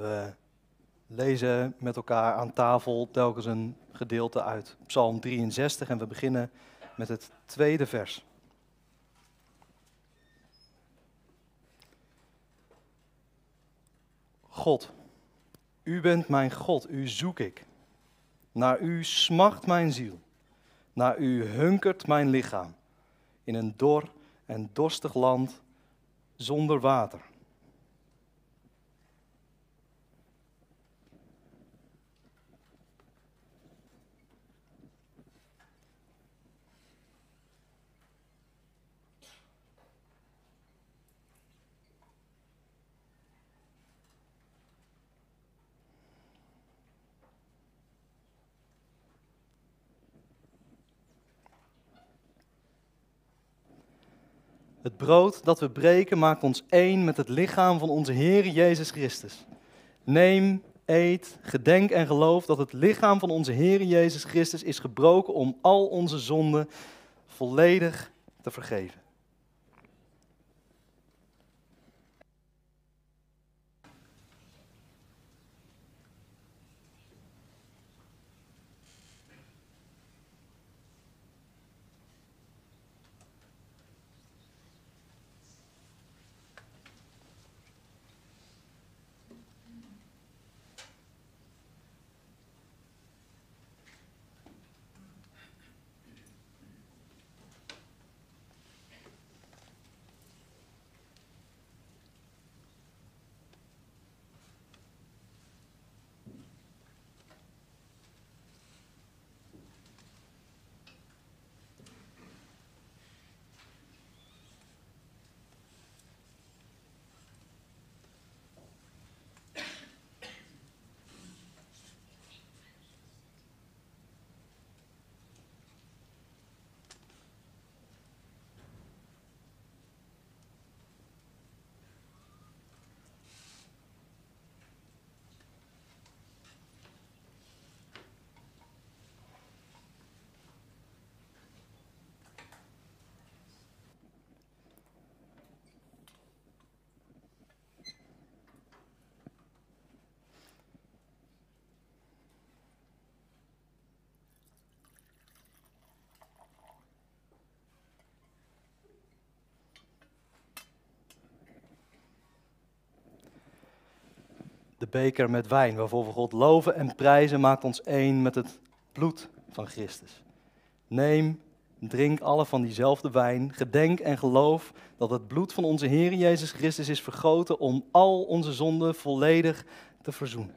We lezen met elkaar aan tafel telkens een gedeelte uit Psalm 63 en we beginnen met het tweede vers. God, u bent mijn God, u zoek ik. Naar u smacht mijn ziel. Naar u hunkert mijn lichaam. In een dor en dorstig land zonder water. Het brood dat we breken maakt ons één met het lichaam van onze Heer Jezus Christus. Neem, eet, gedenk en geloof dat het lichaam van onze Heer Jezus Christus is gebroken om al onze zonden volledig te vergeven. De beker met wijn, waarvoor we God loven en prijzen, maakt ons één met het bloed van Christus. Neem, drink alle van diezelfde wijn, gedenk en geloof dat het bloed van onze Heer Jezus Christus is vergoten om al onze zonden volledig te verzoenen.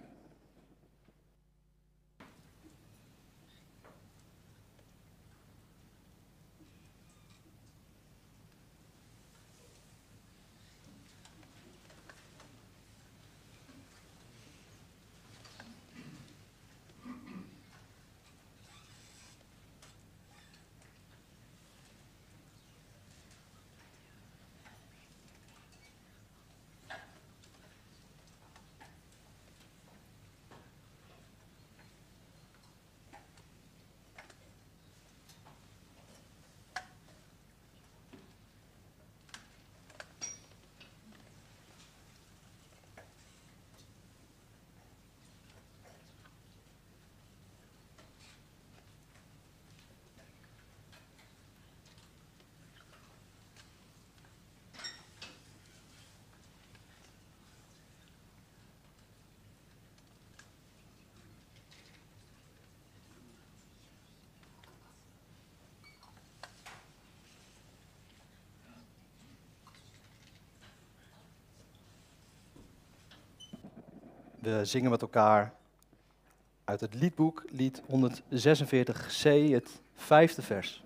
We zingen met elkaar uit het liedboek, lied 146c, het vijfde vers.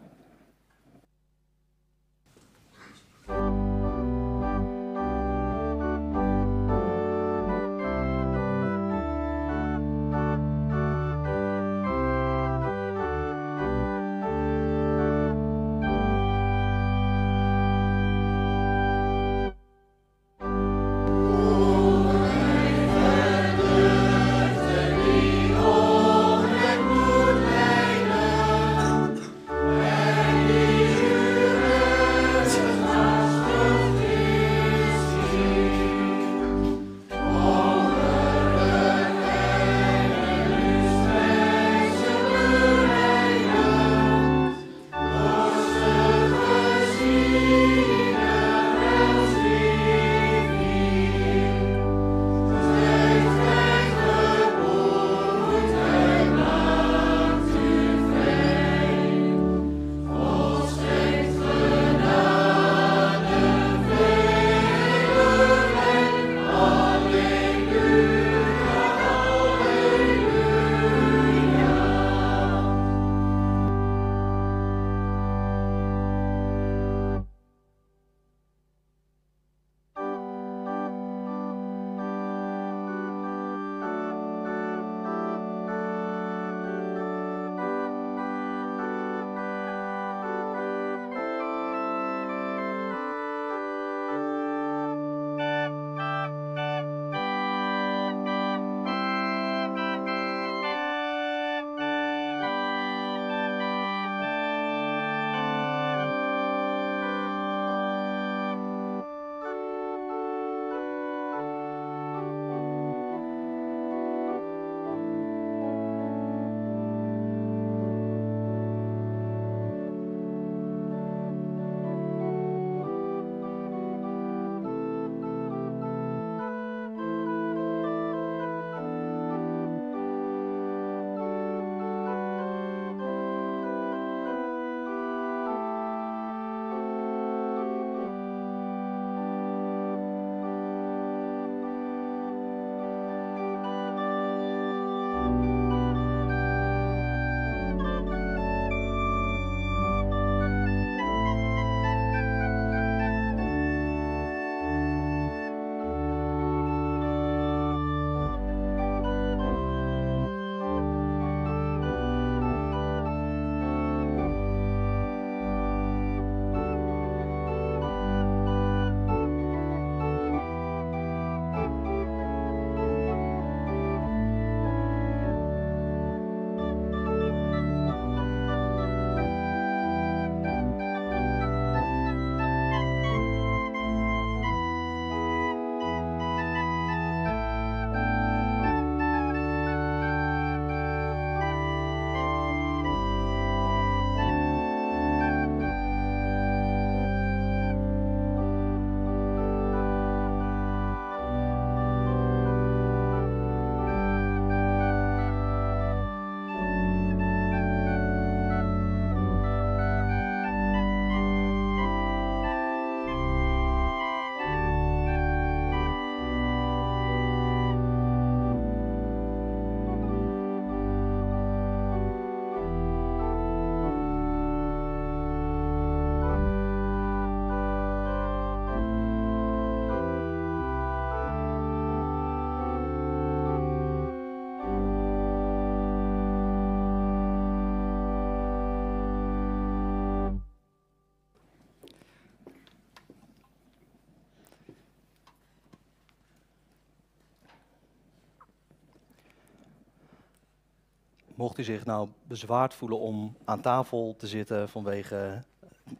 Mocht u zich nou bezwaard voelen om aan tafel te zitten vanwege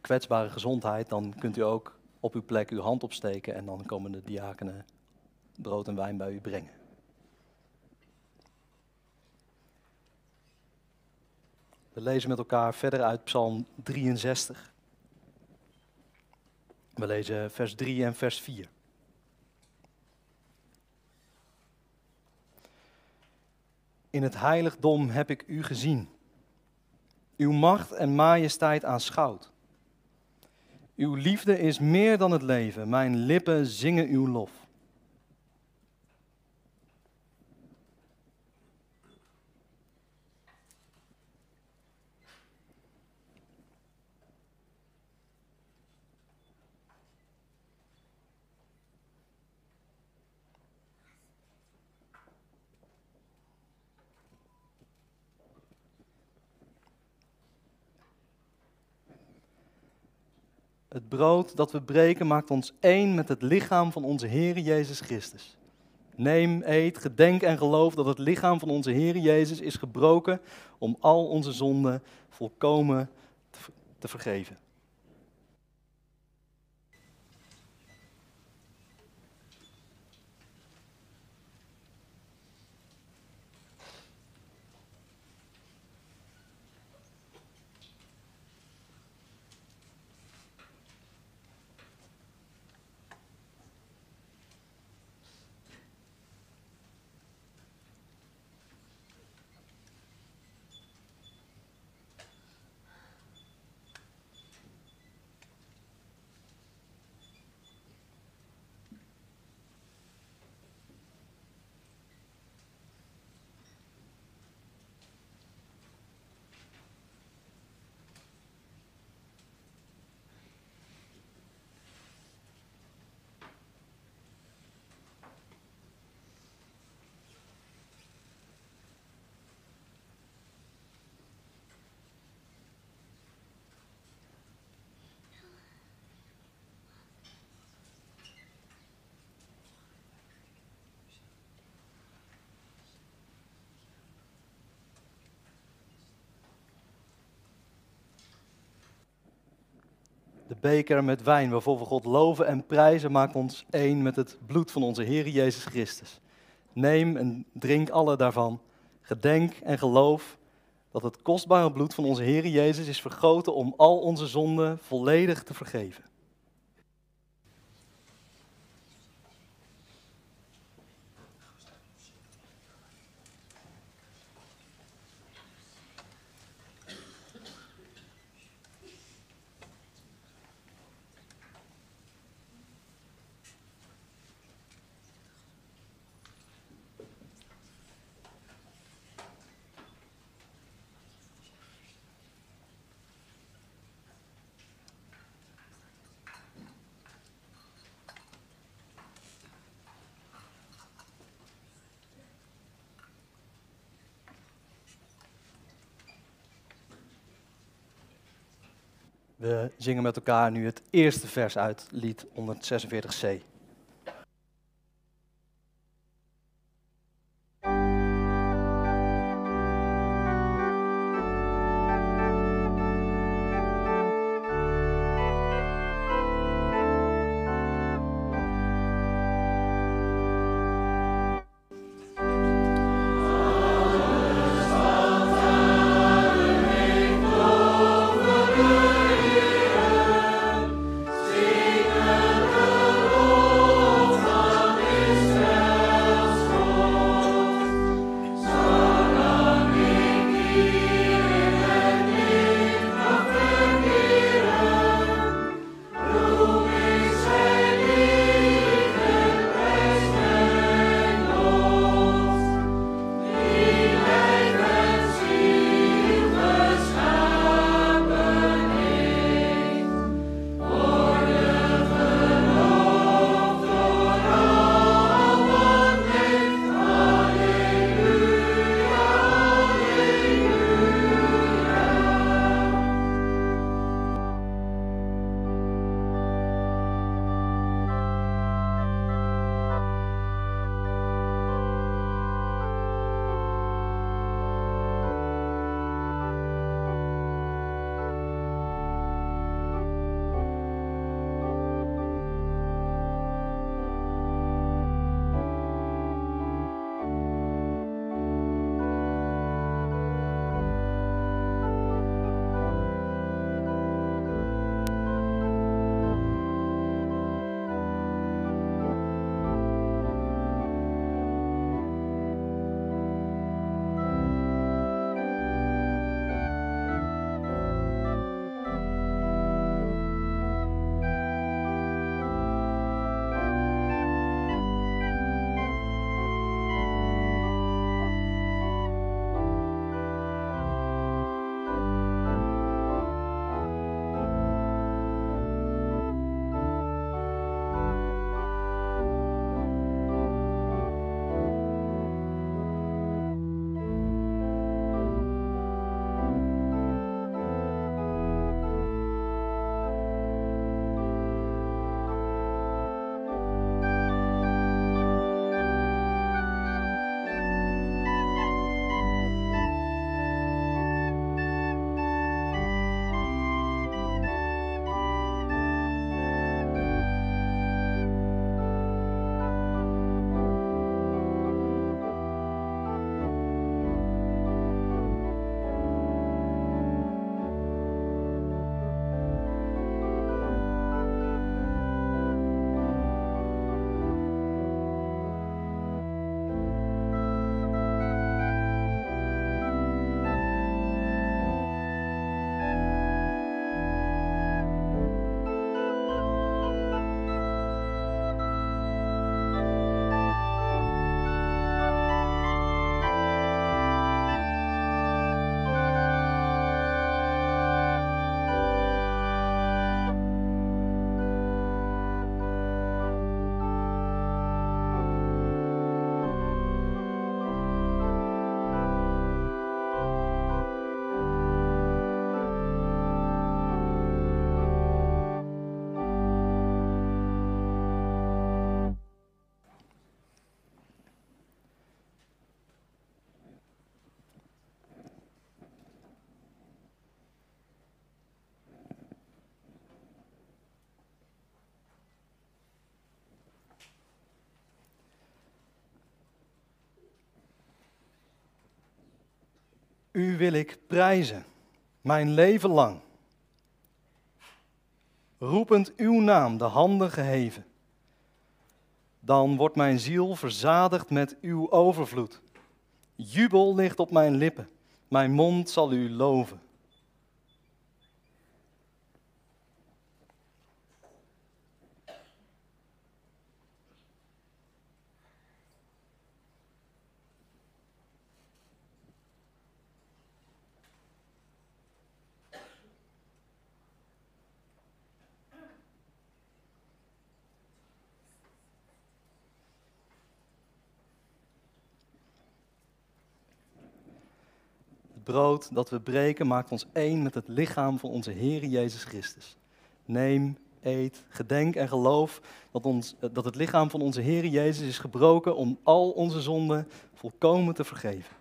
kwetsbare gezondheid, dan kunt u ook op uw plek uw hand opsteken en dan komen de diakenen brood en wijn bij u brengen. We lezen met elkaar verder uit Psalm 63. We lezen vers 3 en vers 4. In het heiligdom heb ik u gezien. Uw macht en majesteit aanschouwd. Uw liefde is meer dan het leven. Mijn lippen zingen uw lof. Het brood dat we breken maakt ons één met het lichaam van onze Heer Jezus Christus. Neem, eet, gedenk en geloof dat het lichaam van onze Heer Jezus is gebroken om al onze zonden volkomen te, vergeven. Beker met wijn waarvoor we God loven en prijzen maakt ons één met het bloed van onze Heer Jezus Christus. Neem en drink alle daarvan. Gedenk en geloof dat het kostbare bloed van onze Heer Jezus is vergoten om al onze zonden volledig te vergeven. We zingen met elkaar nu het eerste vers uit lied 146c. U wil ik prijzen, mijn leven lang. Roepend uw naam, de handen geheven. Dan wordt mijn ziel verzadigd met uw overvloed. Jubel ligt op mijn lippen, mijn mond zal u loven. Brood dat we breken maakt ons één met het lichaam van onze Heer Jezus Christus. Neem, eet, gedenk en geloof dat, ons, dat het lichaam van onze Heer Jezus is gebroken om al onze zonden volkomen te vergeven.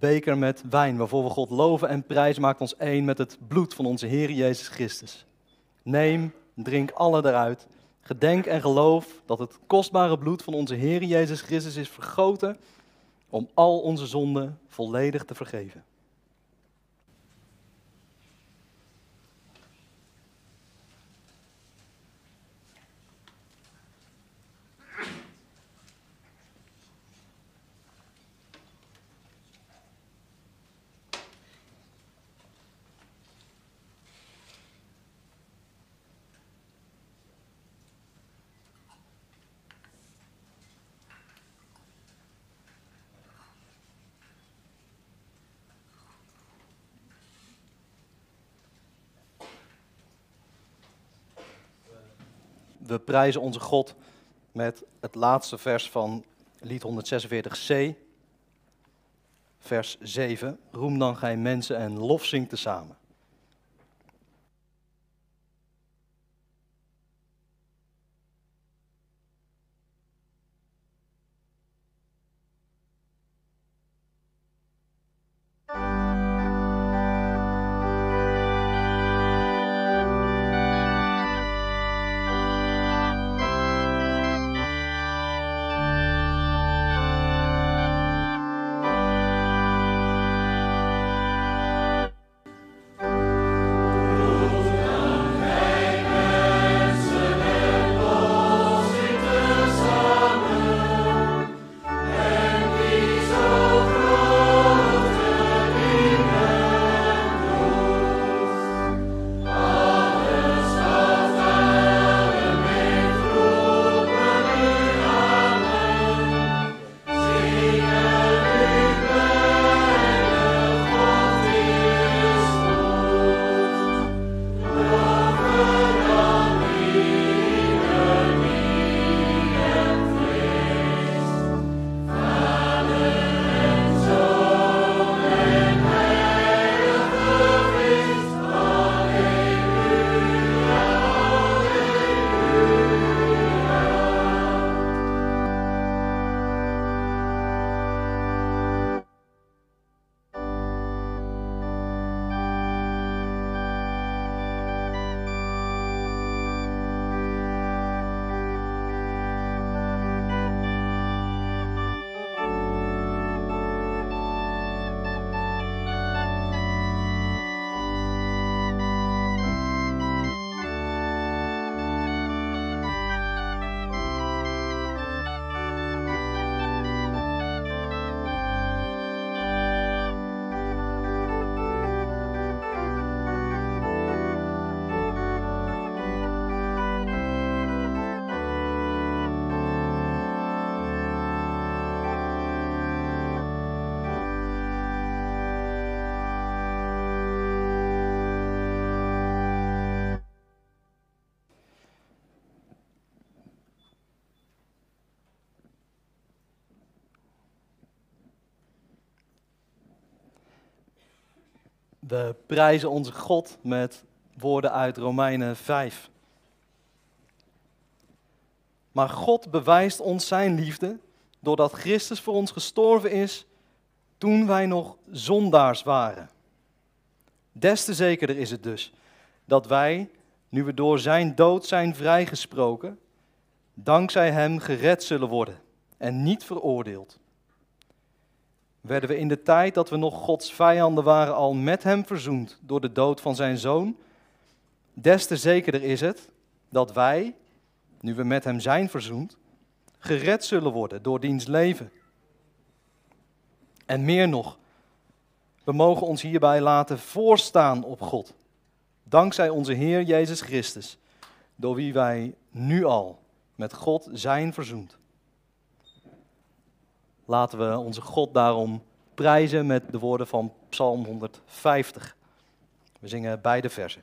Beker met wijn, waarvoor we God loven en prijzen, maakt ons één met het bloed van onze Heer Jezus Christus. Neem, drink alle eruit. Gedenk en geloof dat het kostbare bloed van onze Heer Jezus Christus is vergoten om al onze zonden volledig te vergeven. We prijzen onze God met het laatste vers van lied 146c, vers 7. Roem dan gij mensen en lof zingt tezamen. We prijzen onze God met woorden uit Romeinen 5. Maar God bewijst ons zijn liefde doordat Christus voor ons gestorven is toen wij nog zondaars waren. Des te zekerder is het dus dat wij, nu we door zijn dood zijn vrijgesproken, dankzij hem gered zullen worden en niet veroordeeld. Werden we in de tijd dat we nog Gods vijanden waren al met hem verzoend door de dood van zijn zoon, des te zekerder is het dat wij, nu we met hem zijn verzoend, gered zullen worden door diens leven. En meer nog, we mogen ons hierbij laten voorstaan op God, dankzij onze Heer Jezus Christus, door wie wij nu al met God zijn verzoend. Laten we onze God daarom prijzen met de woorden van Psalm 150. We zingen beide versen.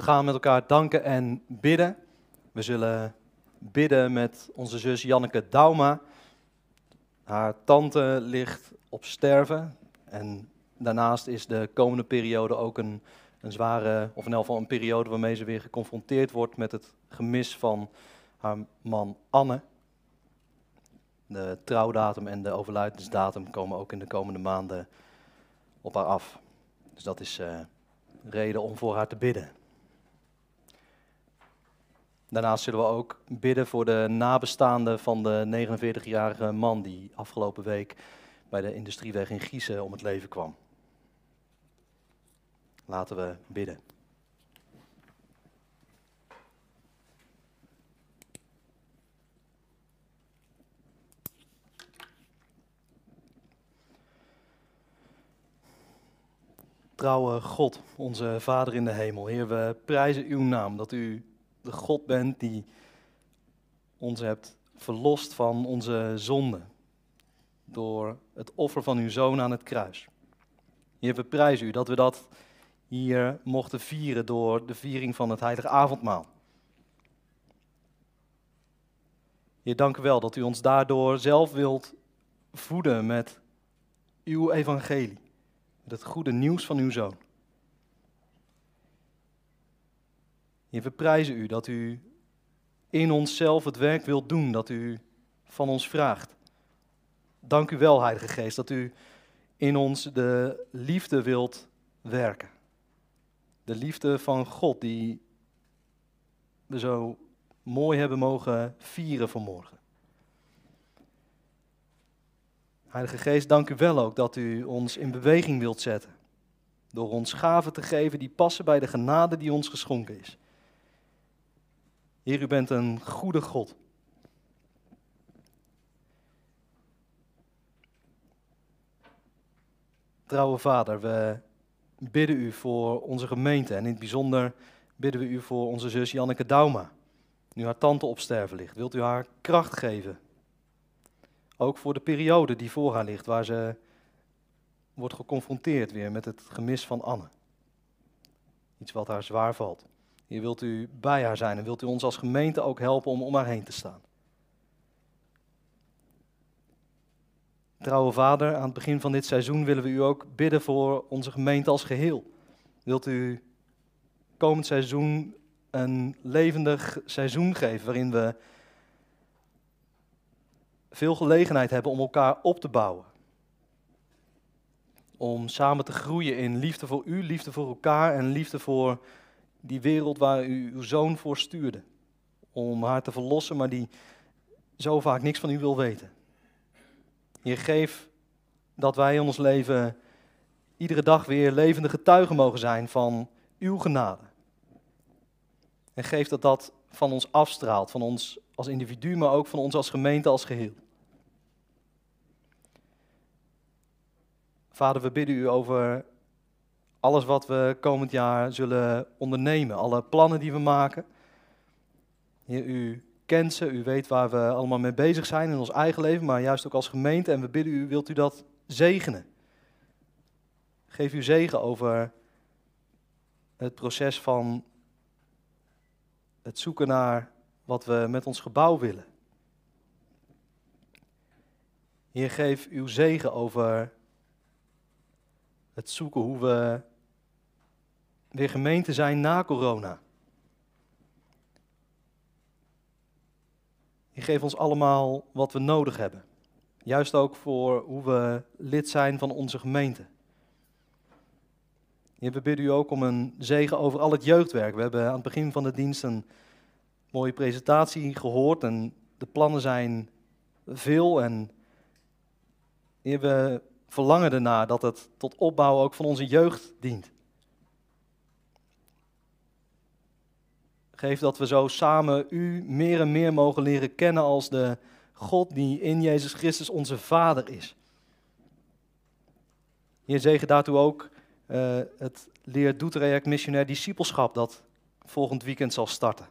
We gaan met elkaar danken en bidden. We zullen bidden met onze zus Janneke Dauma. Haar tante ligt op sterven. En daarnaast is de komende periode ook een, een zware, of in elk geval een periode waarmee ze weer geconfronteerd wordt met het gemis van haar man Anne. De trouwdatum en de overlijdensdatum komen ook in de komende maanden op haar af. Dus dat is uh, reden om voor haar te bidden. Daarnaast zullen we ook bidden voor de nabestaanden van de 49-jarige man die afgelopen week bij de industrieweg in Giezen om het leven kwam. Laten we bidden. Trouwe God, onze Vader in de hemel, Heer, we prijzen uw naam dat u de God bent die ons hebt verlost van onze zonden. Door het offer van uw zoon aan het kruis. Heer, we prijzen u dat we dat hier mochten vieren door de viering van het heilige avondmaal. Heer, dank u wel dat u ons daardoor zelf wilt voeden met uw evangelie. Met het goede nieuws van uw zoon. Heer, we prijzen u dat u in onszelf het werk wilt doen dat u van ons vraagt. Dank u wel, Heilige Geest, dat u in ons de liefde wilt werken. De liefde van God die we zo mooi hebben mogen vieren vanmorgen. Heilige Geest, dank u wel ook dat u ons in beweging wilt zetten. Door ons gaven te geven die passen bij de genade die ons geschonken is. Heer, u bent een goede God. Trouwe Vader, we bidden u voor onze gemeente en in het bijzonder bidden we u voor onze zus Janneke Dauma. Nu haar tante op sterven ligt, wilt u haar kracht geven. Ook voor de periode die voor haar ligt, waar ze wordt geconfronteerd weer met het gemis van Anne. Iets wat haar zwaar valt. Hier wilt u bij haar zijn en wilt u ons als gemeente ook helpen om om haar heen te staan. Trouwe Vader, aan het begin van dit seizoen willen we u ook bidden voor onze gemeente als geheel. Wilt u komend seizoen een levendig seizoen geven waarin we veel gelegenheid hebben om elkaar op te bouwen. Om samen te groeien in liefde voor u, liefde voor elkaar en liefde voor die wereld waar u uw zoon voor stuurde. Om haar te verlossen, maar die zo vaak niks van u wil weten. Heer, geef dat wij in ons leven iedere dag weer levende getuigen mogen zijn van uw genade. En geef dat dat van ons afstraalt, van ons als individu, maar ook van ons als gemeente als geheel. Vader, we bidden u over alles wat we komend jaar zullen ondernemen, alle plannen die we maken. Heer, u kent ze, u weet waar we allemaal mee bezig zijn in ons eigen leven, maar juist ook als gemeente. En we bidden u, wilt u dat zegenen? Geef u zegen over het proces van het zoeken naar wat we met ons gebouw willen. Heer, geef uw zegen over het zoeken hoe we weer gemeente zijn na corona. Je geeft ons allemaal wat we nodig hebben. Juist ook voor hoe we lid zijn van onze gemeente. Heer, we bidden u ook om een zegen over al het jeugdwerk. We hebben aan het begin van de dienst een mooie presentatie gehoord en de plannen zijn veel. En we verlangen ernaar dat het tot opbouw ook van onze jeugd dient. Geef dat we zo samen u meer en meer mogen leren kennen als de God die in Jezus Christus onze Vader is. Hier zegen daartoe ook uh, het Leer Doetreject Missionair Discipelschap dat volgend weekend zal starten.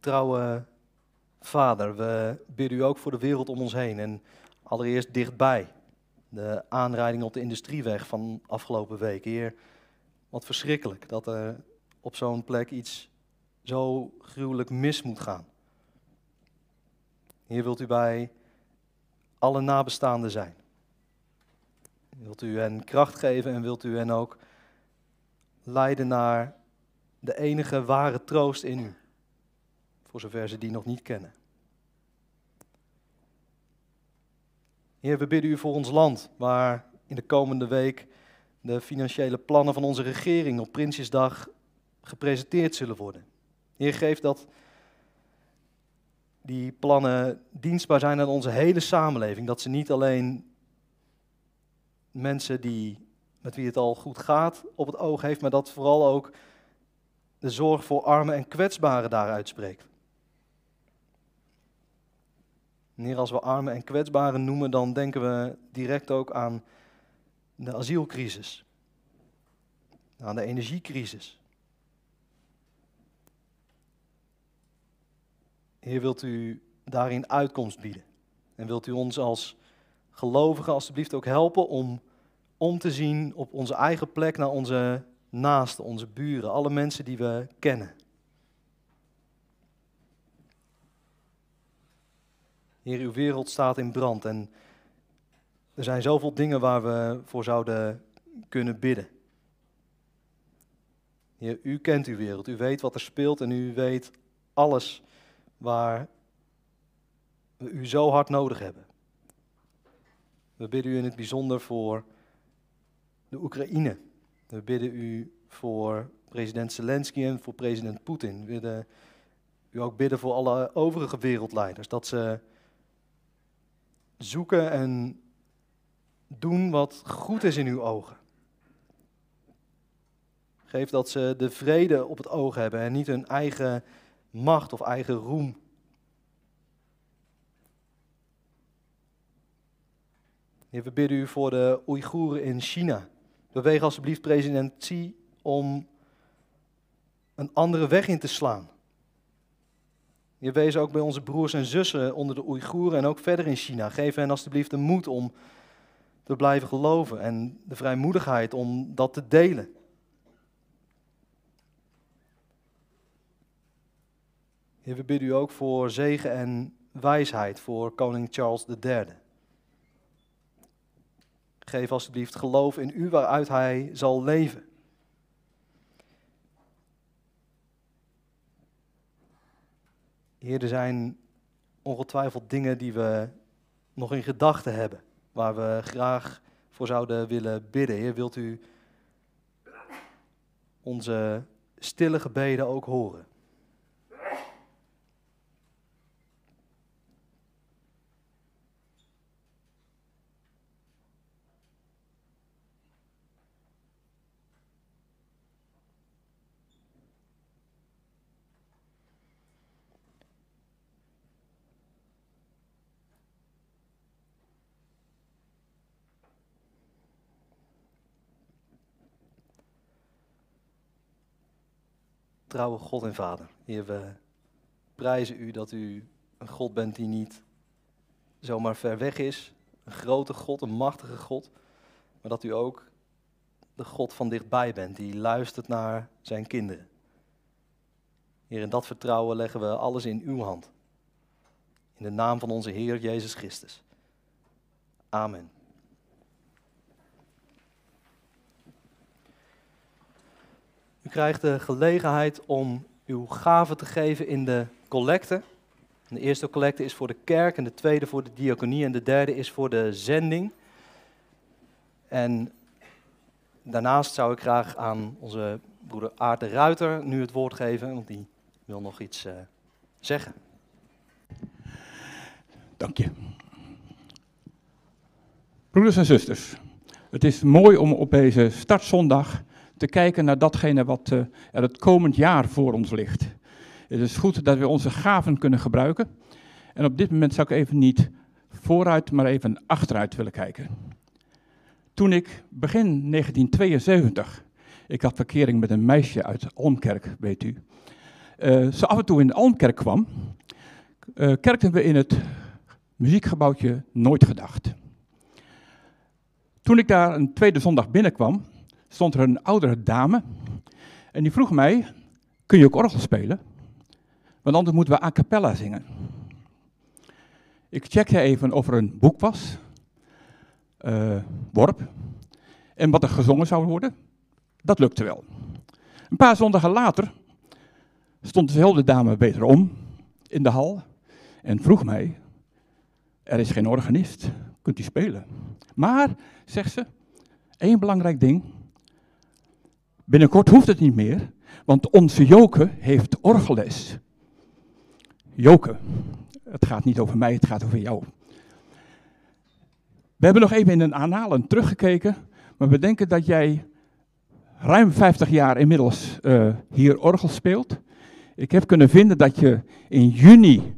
Trouwe Vader, we bidden u ook voor de wereld om ons heen en allereerst dichtbij de aanrijding op de industrieweg van afgelopen week. Heer, wat verschrikkelijk dat er op zo'n plek iets zo gruwelijk mis moet gaan. Hier wilt u bij alle nabestaanden zijn. Wilt u hen kracht geven en wilt u hen ook leiden naar de enige ware troost in u. Voor zover ze die nog niet kennen. Heer, we bidden u voor ons land, waar in de komende week de financiële plannen van onze regering op Prinsjesdag gepresenteerd zullen worden. Heer, geef dat die plannen dienstbaar zijn aan onze hele samenleving. Dat ze niet alleen mensen die, met wie het al goed gaat op het oog heeft, maar dat vooral ook de zorg voor armen en kwetsbaren daaruit spreekt. En Heer, als we armen en kwetsbaren noemen, dan denken we direct ook aan de asielcrisis, aan de energiecrisis. Heer, wilt u daarin uitkomst bieden? En wilt u ons als gelovigen alstublieft ook helpen om om te zien op onze eigen plek naar onze naasten, onze buren, alle mensen die we kennen. Heer, uw wereld staat in brand en er zijn zoveel dingen waar we voor zouden kunnen bidden. Heer, u kent uw wereld, u weet wat er speelt en u weet alles waar we u zo hard nodig hebben. We bidden u in het bijzonder voor de Oekraïne. We bidden u voor president Zelensky en voor president Poetin. We willen u ook bidden voor alle overige wereldleiders. Dat ze zoeken en doen wat goed is in uw ogen. Geef dat ze de vrede op het oog hebben en niet hun eigen macht of eigen roem. Heer, we bidden u voor de Oeigoeren in China. Beweeg alsjeblieft president Xi om een andere weg in te slaan. Je wees ook bij onze broers en zussen onder de Oeigoeren en ook verder in China. Geef hen alsjeblieft de moed om te blijven geloven en de vrijmoedigheid om dat te delen. Heer, we bidden u ook voor zegen en wijsheid voor koning Charles III. Geef alsjeblieft geloof in u waaruit hij zal leven. Heer, er zijn ongetwijfeld dingen die we nog in gedachten hebben, waar we graag voor zouden willen bidden. Heer, wilt u onze stille gebeden ook horen? Trouwe God en Vader. Heer, we prijzen u dat u een God bent die niet zomaar ver weg is. Een grote God, een machtige God. Maar dat u ook de God van dichtbij bent, die luistert naar zijn kinderen. Heer, in dat vertrouwen leggen we alles in uw hand. In de naam van onze Heer Jezus Christus. Amen. U krijgt de gelegenheid om uw gave te geven in de collecte. De eerste collecte is voor de kerk en de tweede voor de diaconie en de derde is voor de zending. En daarnaast zou ik graag aan onze broeder Aart de Ruiter nu het woord geven, want die wil nog iets uh, zeggen. Dank je. Broeders en zusters, het is mooi om op deze startzondag te kijken naar datgene wat uh, er het komend jaar voor ons ligt. Het is goed dat we onze gaven kunnen gebruiken. En op dit moment zou ik even niet vooruit, maar even achteruit willen kijken. Toen ik begin 1972, ik had verkering met een meisje uit Almkerk, weet u. Uh, ze af en toe in Almkerk kwam, uh, kerkten we in het muziekgebouwtje Nooit Gedacht. Toen ik daar een tweede zondag binnenkwam, stond er een oudere dame. En die vroeg mij, kun je ook orgel spelen? Want anders moeten we a cappella zingen. Ik checkte even of er een boek was, uh, worp, en wat er gezongen zou worden. Dat lukte wel. Een paar zondagen later stond dezelfde dame wederom in de hal en vroeg mij, er is geen organist, kunt u spelen? Maar, zegt ze, één belangrijk ding, Binnenkort hoeft het niet meer, want onze Joke heeft orgelles. Joke, het gaat niet over mij, het gaat over jou. We hebben nog even in een aanhalen teruggekeken, maar we denken dat jij ruim 50 jaar inmiddels uh, hier orgel speelt. Ik heb kunnen vinden dat je in juni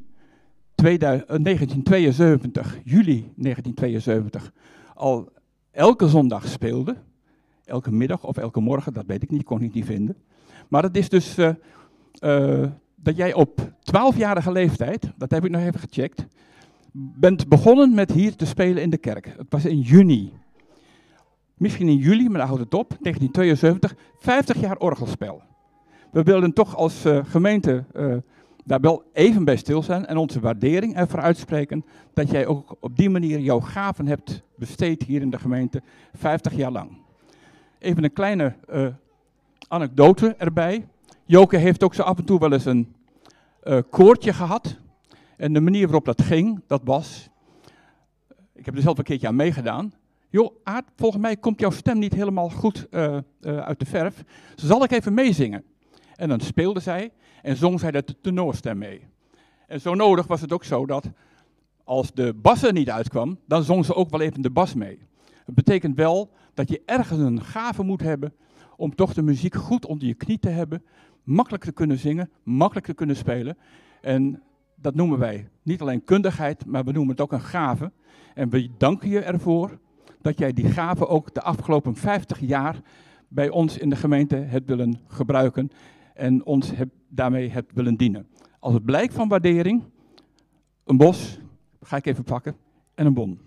1972, juli 1972, al elke zondag speelde. Elke middag of elke morgen, dat weet ik niet, kon ik niet vinden. Maar het is dus uh, uh, dat jij op 12-jarige leeftijd, dat heb ik nog even gecheckt, bent begonnen met hier te spelen in de kerk. Het was in juni. Misschien in juli, maar daar houdt het op. 1972, 50 jaar orgelspel. We wilden toch als uh, gemeente daar wel even bij stil zijn en onze waardering ervoor uitspreken dat jij ook op die manier jouw gaven hebt besteed hier in de gemeente 50 jaar lang. Even een kleine uh, anekdote erbij. Joke heeft ook zo af en toe wel eens een koortje gehad. En de manier waarop dat ging, dat was, ik heb er zelf een keertje aan meegedaan. Joh, Aard, volgens mij komt jouw stem niet helemaal goed uh, uh, uit de verf. Zal ik even meezingen? En dan speelde zij en zong zij de tenorstem mee. En zo nodig was het ook zo dat als de bas er niet uitkwam, dan zong ze ook wel even de bas mee. Het betekent wel dat je ergens een gave moet hebben om toch de muziek goed onder je knie te hebben, makkelijk te kunnen zingen, makkelijk te kunnen spelen. En dat noemen wij niet alleen kundigheid, maar we noemen het ook een gave. En we danken je ervoor dat jij die gave ook de afgelopen 50 jaar bij ons in de gemeente hebt willen gebruiken en ons daarmee hebt willen dienen. Als het blijk van waardering, een bos, ga ik even pakken, en een bon.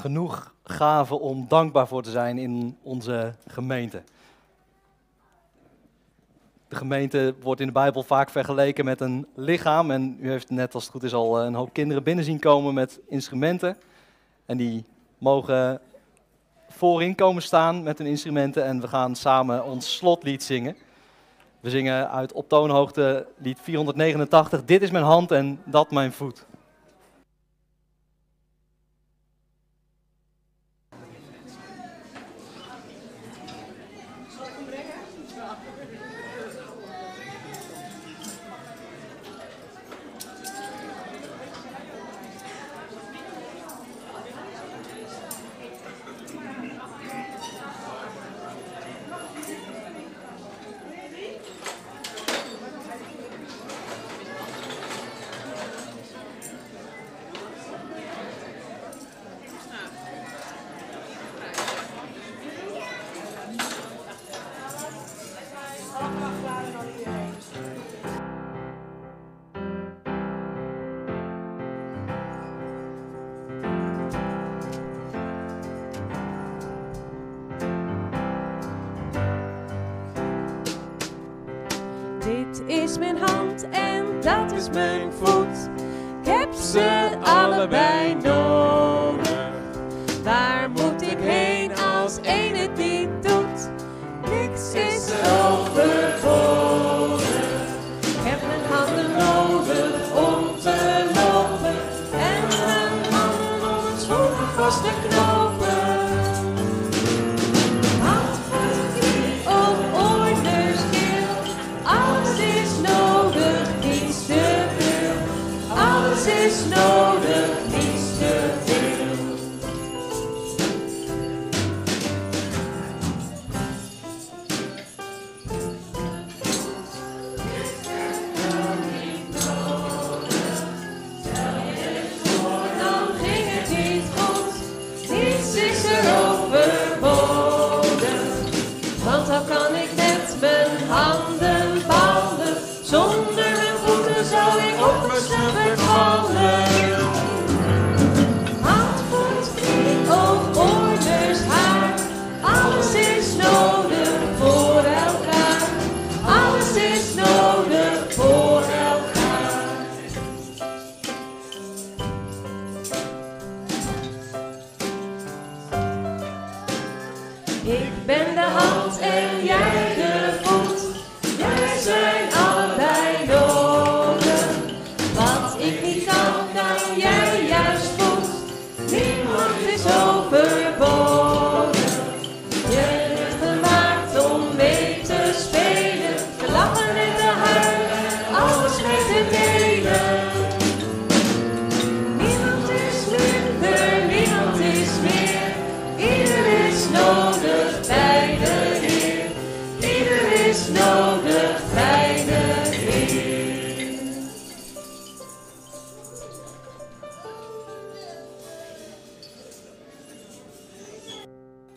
genoeg om dankbaar voor te zijn in onze gemeente. De gemeente wordt in de Bijbel vaak vergeleken met een lichaam. En u heeft net als het goed is al een hoop kinderen binnen zien komen met instrumenten. En die mogen voorin komen staan met hun instrumenten. En we gaan samen ons slotlied zingen. We zingen uit op toonhoogte lied 489. Dit is mijn hand en dat mijn voet.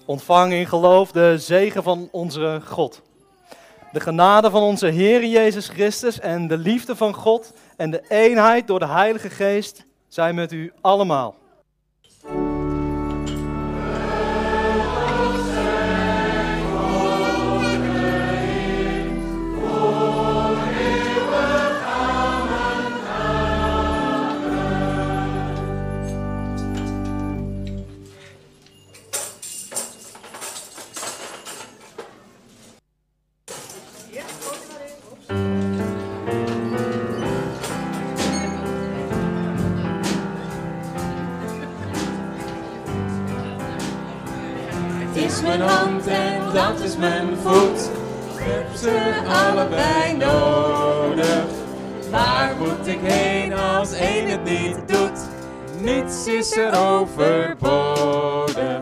Ontvang in geloof de zegen van onze God. De genade van onze Heer Jezus Christus en de liefde van God en de eenheid door de Heilige Geest zijn met u allemaal. Allebei nodig. Waar moet ik heen als één het niet doet? Niets is er overbodig.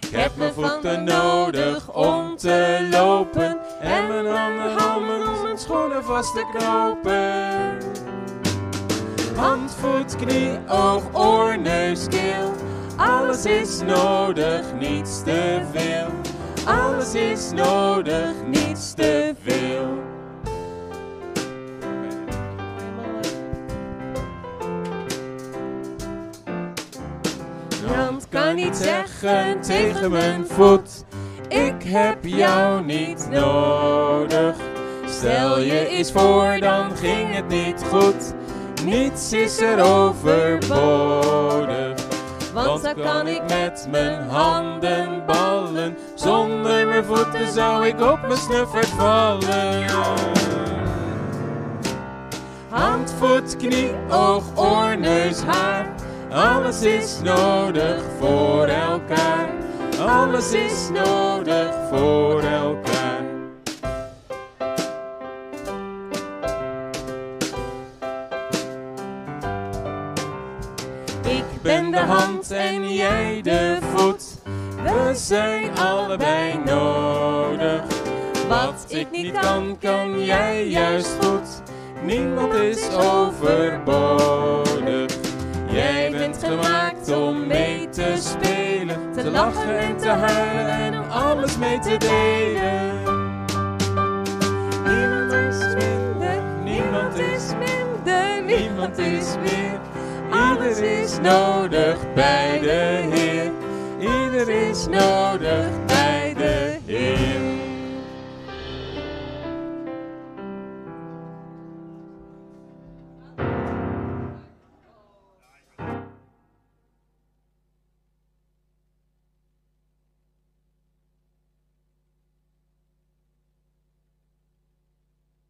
Ik heb mijn voeten nodig om te lopen. En mijn handen om mijn, schoenen vast te knopen. Hand, voet, knie, oog, oor, neus, keel. Alles is nodig, niets te veel. Alles is nodig, niets te veel. Mijn hand kan niet zeggen tegen mijn voet. Ik heb jou niet nodig. Stel je eens voor, dan ging het niet goed. Niets is er overbodig. Want dan kan ik met mijn handen ballen. Zonder mijn voeten zou ik op mijn snuffert vallen. Hand, voet, knie, oog, oor, neus, haar. Alles is nodig voor elkaar. Alles is nodig voor elkaar. De hand en jij de voet. We zijn allebei nodig. Wat ik niet kan, kan jij juist goed. Niemand is overbodig. Jij bent gemaakt om mee te spelen, te lachen en te huilen en alles mee te delen. Niemand is minder, niemand is minder, niemand is meer. Ieder is nodig bij de Heer. Ieder is nodig bij